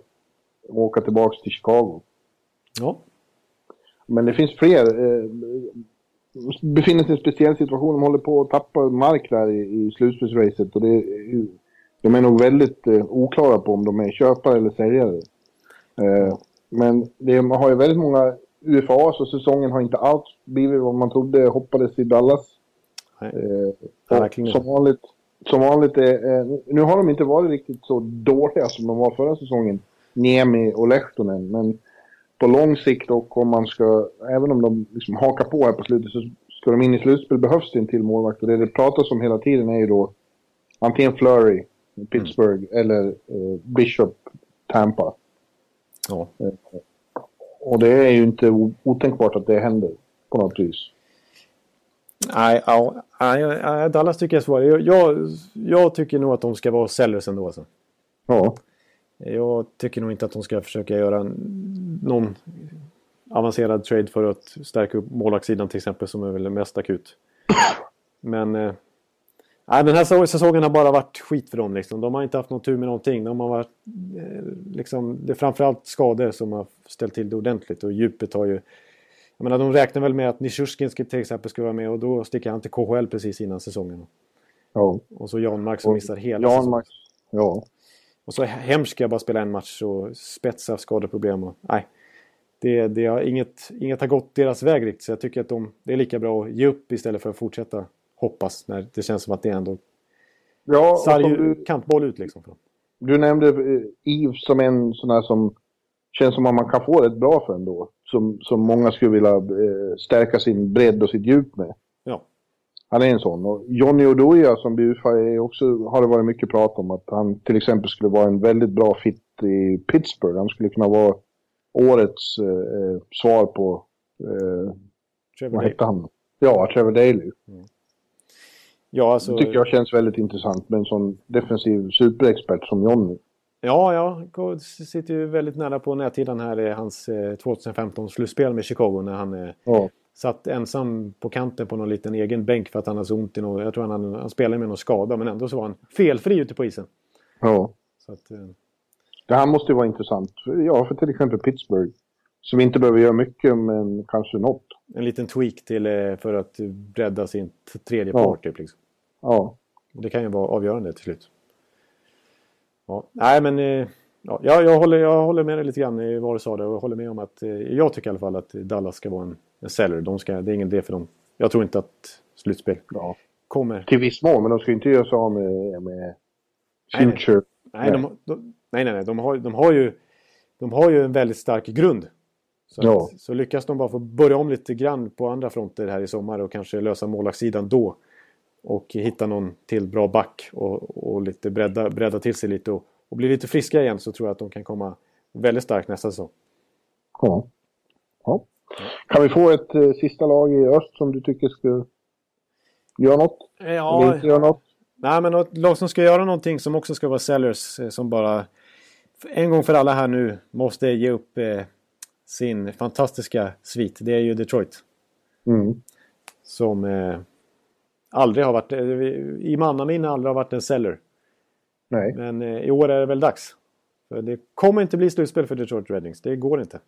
åka tillbaka till Chicago. Ja. Men det finns fler. Eh, befinner sig i en speciell situation. De håller på att tappa mark där i, i slutspelsracet. Och det, de är nog väldigt eh, oklara på om de är köpare eller säljare. Eh, men det, man har ju väldigt många UFA så säsongen har inte alls blivit vad man trodde hoppades i Dallas. Eh, som vanligt, som vanligt eh, nu har de inte varit riktigt så dåliga som de var förra säsongen. Niemi och Lehtonen. Men på lång sikt och om man ska, även om de liksom hakar på här på slutet så ska de in i slutspel behövs det en till målvakt. Och det det pratas om hela tiden är ju då antingen Flurry, Pittsburgh, mm. eller eh, Bishop, Tampa. Ja. Eh, och det är ju inte otänkbart att det händer på något vis. Nej, ja, nej, Dallas tycker jag är svårt. Jag, jag, jag, tycker nog att de ska vara sellers ändå. Alltså. Ja. Jag tycker nog inte att de ska försöka göra någon avancerad trade för att stärka upp målvaktssidan till exempel som är väl mest akut. Men eh, den här säsongen har bara varit skit för dem. Liksom. De har inte haft någon tur med någonting. De har varit, eh, liksom, det är framförallt skador som har ställt till det ordentligt och djupet har ju... Jag menar, de räknar väl med att Nishushkin till exempel ska vara med och då sticker han till KHL precis innan säsongen. Ja. Och så Jan Mark som missar hela Jan säsongen. ja. Och så hemskt ska jag bara spela en match och spetsa skadeproblem. Och, nej, det, det har inget, inget har gått deras väg riktigt. Så jag tycker att de, det är lika bra att ge upp istället för att fortsätta hoppas. När det känns som att det ändå ja, sarg du, kantboll ut liksom. Du nämnde Eve eh, som en sån här som känns som att man kan få rätt bra för ändå. Som, som många skulle vilja eh, stärka sin bredd och sitt djup med. Ja. Han är en sån. Och Johnny Oduya som Bufa är också, har det varit mycket prat om att han till exempel skulle vara en väldigt bra fit i Pittsburgh. Han skulle kunna vara årets eh, svar på... Eh, Trevor vad hette han? Ja, Trevor Daley. Ja, alltså, Det tycker jag känns väldigt intressant med en sån defensiv superexpert som Johnny. Ja, ja, Go- sitter ju väldigt nära på näthinnan här i hans eh, 2015-slutspel med Chicago när han eh, Ja, satt ensam på kanten på någon liten egen bänk för att han hade så ont i någon, Jag tror han, han spelade med någon skada men ändå så var han felfri ute på isen. ja. Så att, eh, Det här måste ju vara intressant. Ja, för till exempel Pittsburgh. Som inte behöver göra mycket, men kanske något. en liten tweak till eh, för att bredda sin tredje Ja. part. Typ, liksom. Ja, Det kan ju vara avgörande till slut. Ja, nej men eh, ja, jag, håller, jag håller med dig lite grann i vad du sa där och jag håller med om att eh, jag tycker i alla fall att Dallas ska vara en, en seller. De ska, det är ingen idé för dem. Jag tror inte att slutspel ja. kommer. Till viss mån, men de ska inte göra sig av med, med Nej, nej. Future. Nej, de, de, nej, nej, nej. De har, de, har ju, de har ju en väldigt stark grund. Så, Ja. att, så lyckas de bara få börja om lite grann på andra fronter här i sommar och kanske lösa målvaktssidan då. Och hitta någon till bra back och, och lite bredda, bredda till sig lite och, och bli lite friska igen så tror jag att de kan komma väldigt starkt nästa säsong. Ja. ja. Kan vi få ett eh, sista lag i öst som du tycker ska göra något? Eller inte göra något? Nej, men ett lag som ska göra någonting som också ska vara sellers eh, som bara en gång för alla här nu måste ge upp eh, sin fantastiska svit. Det är ju Detroit. Mm. Som eh, aldrig har varit, eh, i mannaminne aldrig har varit en seller. Nej. Men eh, i år är det väl dags. Det kommer inte bli slutspel för Detroit Red Wings. Det går inte.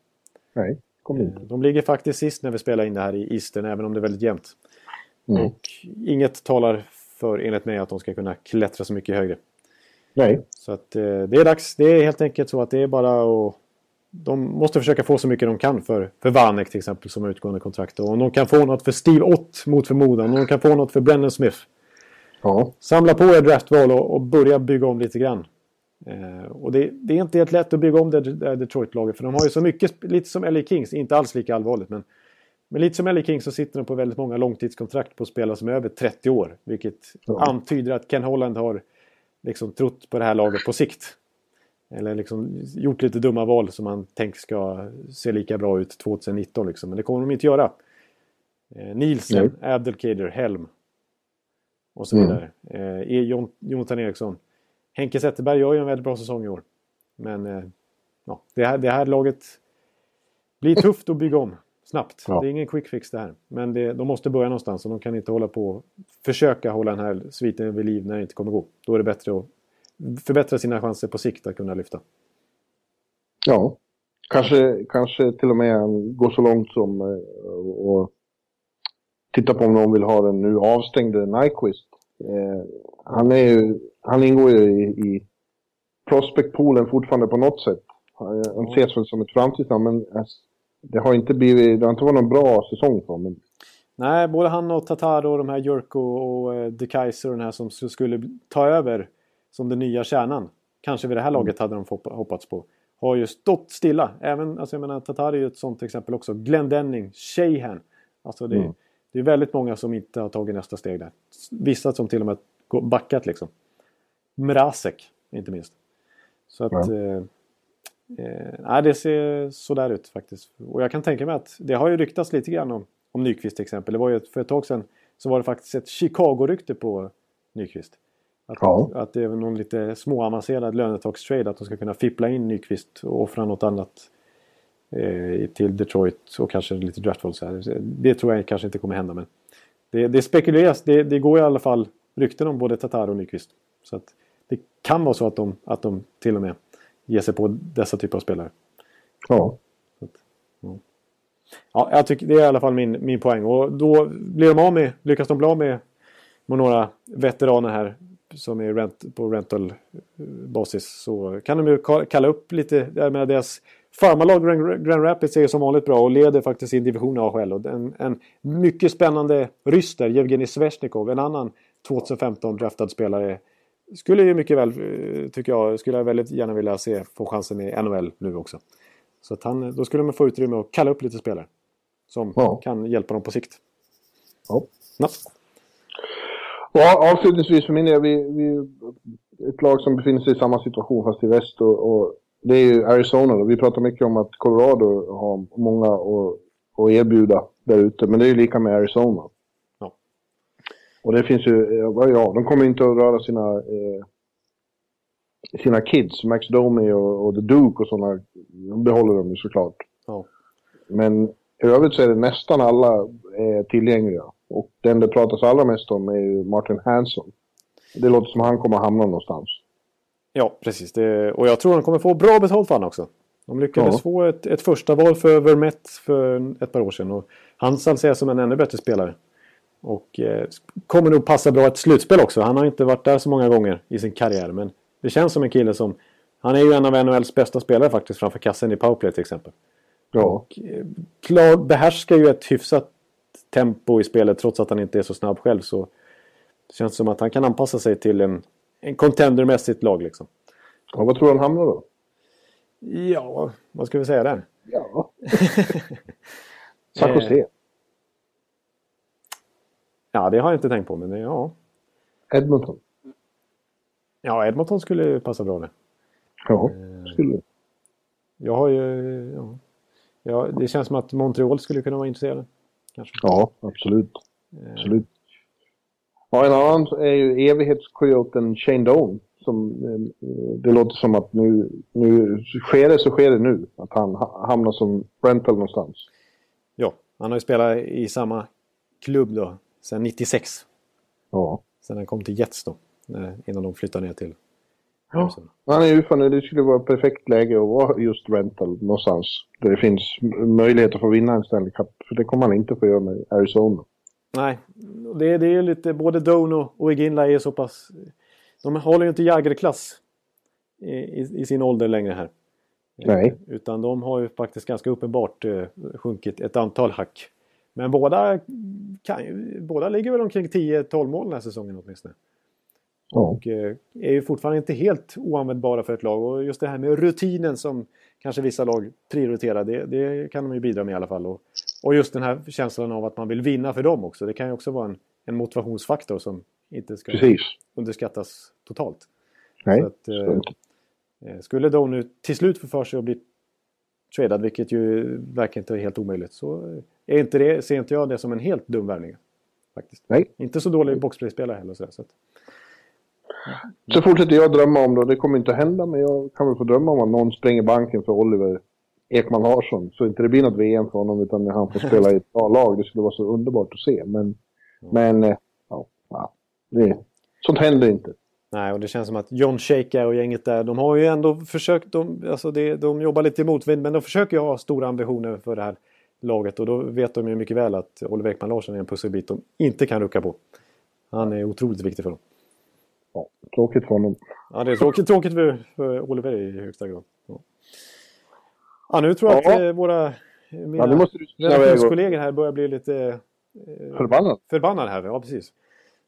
Nej. Kom Eh, inte. De ligger faktiskt sist när vi spelar in det här i Eastern, även om det är väldigt jämnt. Mm. Och inget talar för, enligt mig, att de ska kunna klättra så mycket högre. Nej. Så att det är dags. Det är helt enkelt så att det är bara att... De måste försöka få så mycket de kan för, för Vanek till exempel som har utgående kontrakt. Och om de kan få något för Steve Ott mot förmodan. Om de kan få något för Brennan Smith. Ja. Samla på er draftval och, och börja bygga om lite grann. Eh, och det, det är inte helt lätt att bygga om det, det Detroit-laget. För de har ju så mycket, lite som LA Kings, inte alls lika allvarligt. Men, men lite som LA Kings så sitter de på väldigt många långtidskontrakt på spelare som är över 30 år. Vilket Ja. antyder att Ken Holland har liksom trott på det här laget på sikt. Eller liksom gjort lite dumma val som man tänker ska se lika bra ut 2019. Liksom. Men det kommer de inte göra. Eh, Nielsen, Abdelkader, Helm. Och så Mm. vidare. Eh, E- Jon, Jonathan Eriksson. Henke Zetterberg gör ju en väldigt bra säsong i år. Men eh, ja, det, här, det här laget blir tufft att bygga om snabbt. Ja. Det är ingen quick fix det här. Men det, de måste börja någonstans och de kan inte hålla på och försöka hålla den här sviten vid liv när det inte kommer gå. Då är det bättre att förbättra sina chanser på sikt att kunna lyfta. Ja. Kanske, kanske till och med gå så långt som eh, och titta på om någon vill ha den nu avstängde Nyquist. Eh, han, är ju, han ingår ju i, i prospectpoolen fortfarande på något sätt. Han ses väl som ett framtidsnamn men det har inte blivit, det har inte varit någon bra säsong för honom. Nej, både han och Tataro och de här Jurko och eh, De Kaiser och den här som skulle ta över som den nya kärnan. Kanske vid det här laget hade de hoppa- hoppats på. Har ju stått stilla. Även, alltså jag menar, Tataro är ju ett sånt exempel också. Glenn Denning, Shahan. Alltså det, Mm. det är väldigt många som inte har tagit nästa steg där. Vissa som till och med backat liksom. Mrazek, inte minst. Så att... Ja. Eh, nej, det ser sådär ut faktiskt. Och jag kan tänka mig att det har ju ryktats lite grann om, om Nyqvist till exempel. Det var ju för ett tag sedan så var det faktiskt ett Chicago-rykte på Nyqvist. Att, Ja. att det är någon lite småavancerad lönetagstrade. Att de ska kunna fippla in Nyqvist och offra något annat eh, till Detroit och kanske lite draftval. Så här. Det tror jag kanske inte kommer hända. Men det, det spekuleras. Det, det går i alla fall rykten om både Tatar och Nyqvist. Så att det kan vara så att de, att de till och med ger sig på dessa typer av spelare. Ja. Ja, jag tycker det är i alla fall min, min poäng. Och då blir de av med, lyckas de bli av med, med några veteraner här som är rent, på rental-basis så kan de ju ka- kalla upp lite. Jag menar deras farmarlag Grand, Grand Rapids är ju som vanligt bra och leder faktiskt sin division AHL. Och en, en mycket spännande ryss där, Evgenij Svesjnikov, en annan 2015 draftad spelare. Skulle ju mycket väl, eh, tycker jag, skulle jag väldigt gärna vilja se få chansen i NHL nu också. Så att han, då skulle man få utrymme att kalla upp lite spelare. Som Ja. kan hjälpa dem på sikt. ja. Ja. Och avslutningsvis för min del, vi, vi, ett lag som befinner sig i samma situation fast i väst och, och det är ju Arizona. Då. Vi pratar mycket om att Colorado har många att, att erbjuda där ute, men det är ju lika med Arizona. Ja. Och det finns ju, ja, de kommer inte att röra sina, eh, sina kids, Max Domi och, och The Duke och sådana, de behåller de ju såklart. Ja. Men i övrigt så är det nästan alla eh, tillgängliga. Och den det pratas allra mest om är ju Martin Hanson. Det låter som han kommer hamna någonstans. Ja, precis. Det, och jag tror han kommer få bra betalt för honom också. De lyckades ja. få ett, ett första val för Vermette för ett par år sedan. Och han ses som en ännu bättre spelare. Och eh, kommer nog passa bra ett slutspel också. Han har inte varit där så många gånger i sin karriär. Men det känns som en kille som... Han är ju en av NHLs bästa spelare faktiskt framför kassen i powerplay till exempel. Ja. Och eh, klar, behärskar ju ett hyfsat tempo i spelet trots att han inte är så snabb själv. Så det känns som att han kan anpassa sig till en, en contendermässigt lag liksom. Ja, vad tror du han hamnar då? Ja, vad ska vi säga där? Ja. San Jose. Ja, det har jag inte tänkt på, men ja. Edmonton. Ja, Edmonton skulle passa bra där. Ja, eh, skulle det. Jag har ju... Ja. ja, det känns som att Montreal skulle kunna vara intresserade. Kanske. Ja, absolut. Eh. Absolut. Ja, en annan är ju evighetskojoten Shane Doan. Som, eh, det låter som att nu, nu sker det så sker det nu. Att han hamnar som rental någonstans. Ja, han har ju spelat i samma klubb då sedan 96. Ja. Sen han kom till Jets då. Innan de flyttade ner till Ja. Han är UFA nu. Det skulle vara perfekt läge att vara just rental någonstans. Där det finns möjlighet att få vinna en Stanley Cup. För det kommer han inte få göra med Arizona. Nej, det, det är lite... Både Dono och Iginla är så pass... De håller ju inte Jagger-klass i, i, i, sin ålder längre här. Nej. Utan de har ju faktiskt ganska uppenbart eh, sjunkit ett antal hack. Men båda, kan båda ligger väl omkring 10-12 mål den här säsongen åtminstone. Och eh, är ju fortfarande inte helt oanvändbara för ett lag. Och just det här med rutinen som kanske vissa lag prioriterar, det, det kan de ju bidra med i alla fall. Och, och, just den här känslan av att man vill vinna för dem också. Det kan ju också vara en, en motivationsfaktor som inte ska Precis. underskattas totalt. Nej, att, eh, eh, skulle då nu till slut få för sig att bli tradad, vilket ju verkar inte helt omöjligt, så är inte det, ser inte jag det som en helt dum värvning. Faktiskt. Nej. Inte så dålig boxplay-spelare heller. Så, så att, så fortsätter jag drömma om det. Det kommer inte hända, men jag kan väl få drömma om att någon spränger banken för Oliver Ekman Larsson. Så inte det blir något VM för honom, utan han får spela i ett bra lag. Det skulle vara så underbart att se. Men, men eh, ja, ja det, sånt händer inte. Nej, och det känns som att John Shaker och gänget där, de har ju ändå försökt, de, alltså det, de jobbar lite i motvind, men de försöker ju ha stora ambitioner för det här laget. Och då vet de ju mycket väl att Oliver Ekman Larsson är en pusselbit de inte kan rucka på. Han är otroligt viktig för dem. Tråkigt för honom. Ja, det är tråkigt, tråkigt för, för Oliver i högsta grad. Ja. ja nu tror jag ja. att eh, våra mina ja, redaktionskollegor här börjar bli lite eh, förbannade. förbannade här. Ja, precis.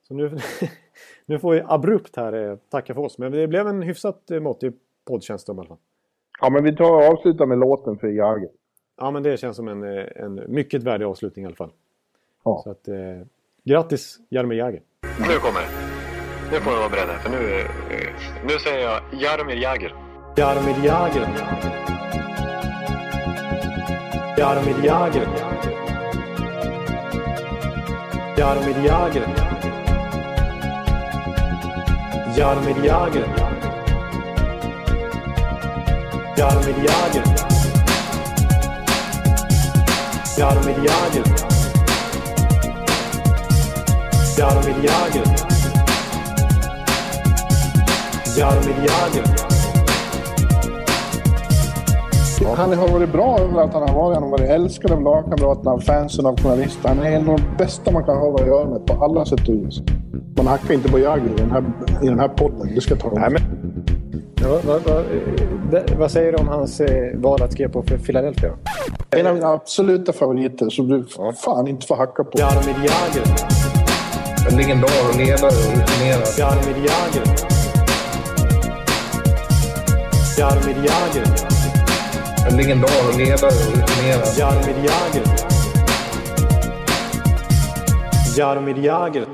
Så nu, nu får vi abrupt här eh, tacka för oss. Men det blev en hyfsat eh, måttig poddtjänst i alla fall. Ja, men vi tar och avslutar med låten för Jagr. Ja, men det känns som en, eh, en mycket värdig avslutning i alla fall. Ja. Så att, eh, grattis Jaromir Jagr. Nu kommer det. Nu får ni vara beredda, för nu, eh, nu säger jag Jaromir Jagr. Jaromir Jagr. Jaromir Jagr. Jaromir Jagr. Jaromir Jagr. Jaromir Jagr. Jaromir Jagr. Jaromir Jagr. Jaromir Jagr. Han har varit bra överallt han har varit. Han har varit älskad av lagkamraterna, av fansen, av journalister. Han är en av de bästa man kan ha att göra med på alla sätt och vis. Man hackar inte på Jagr i den här, i den här podden. Det ska jag tala om. men... Ja, vad, vad, vad, säger du om hans eh, val att skriva på för Philadelphia? En av mina absoluta favoriter som du ja. fan inte får hacka på. Jaromir Jagr. En legendar och ledare och rutinerad. Jaromir Jagr. Jaromir Jagr. En legendar ledare och rutinerad. Jaromir Jagr. Jaromir Jagr.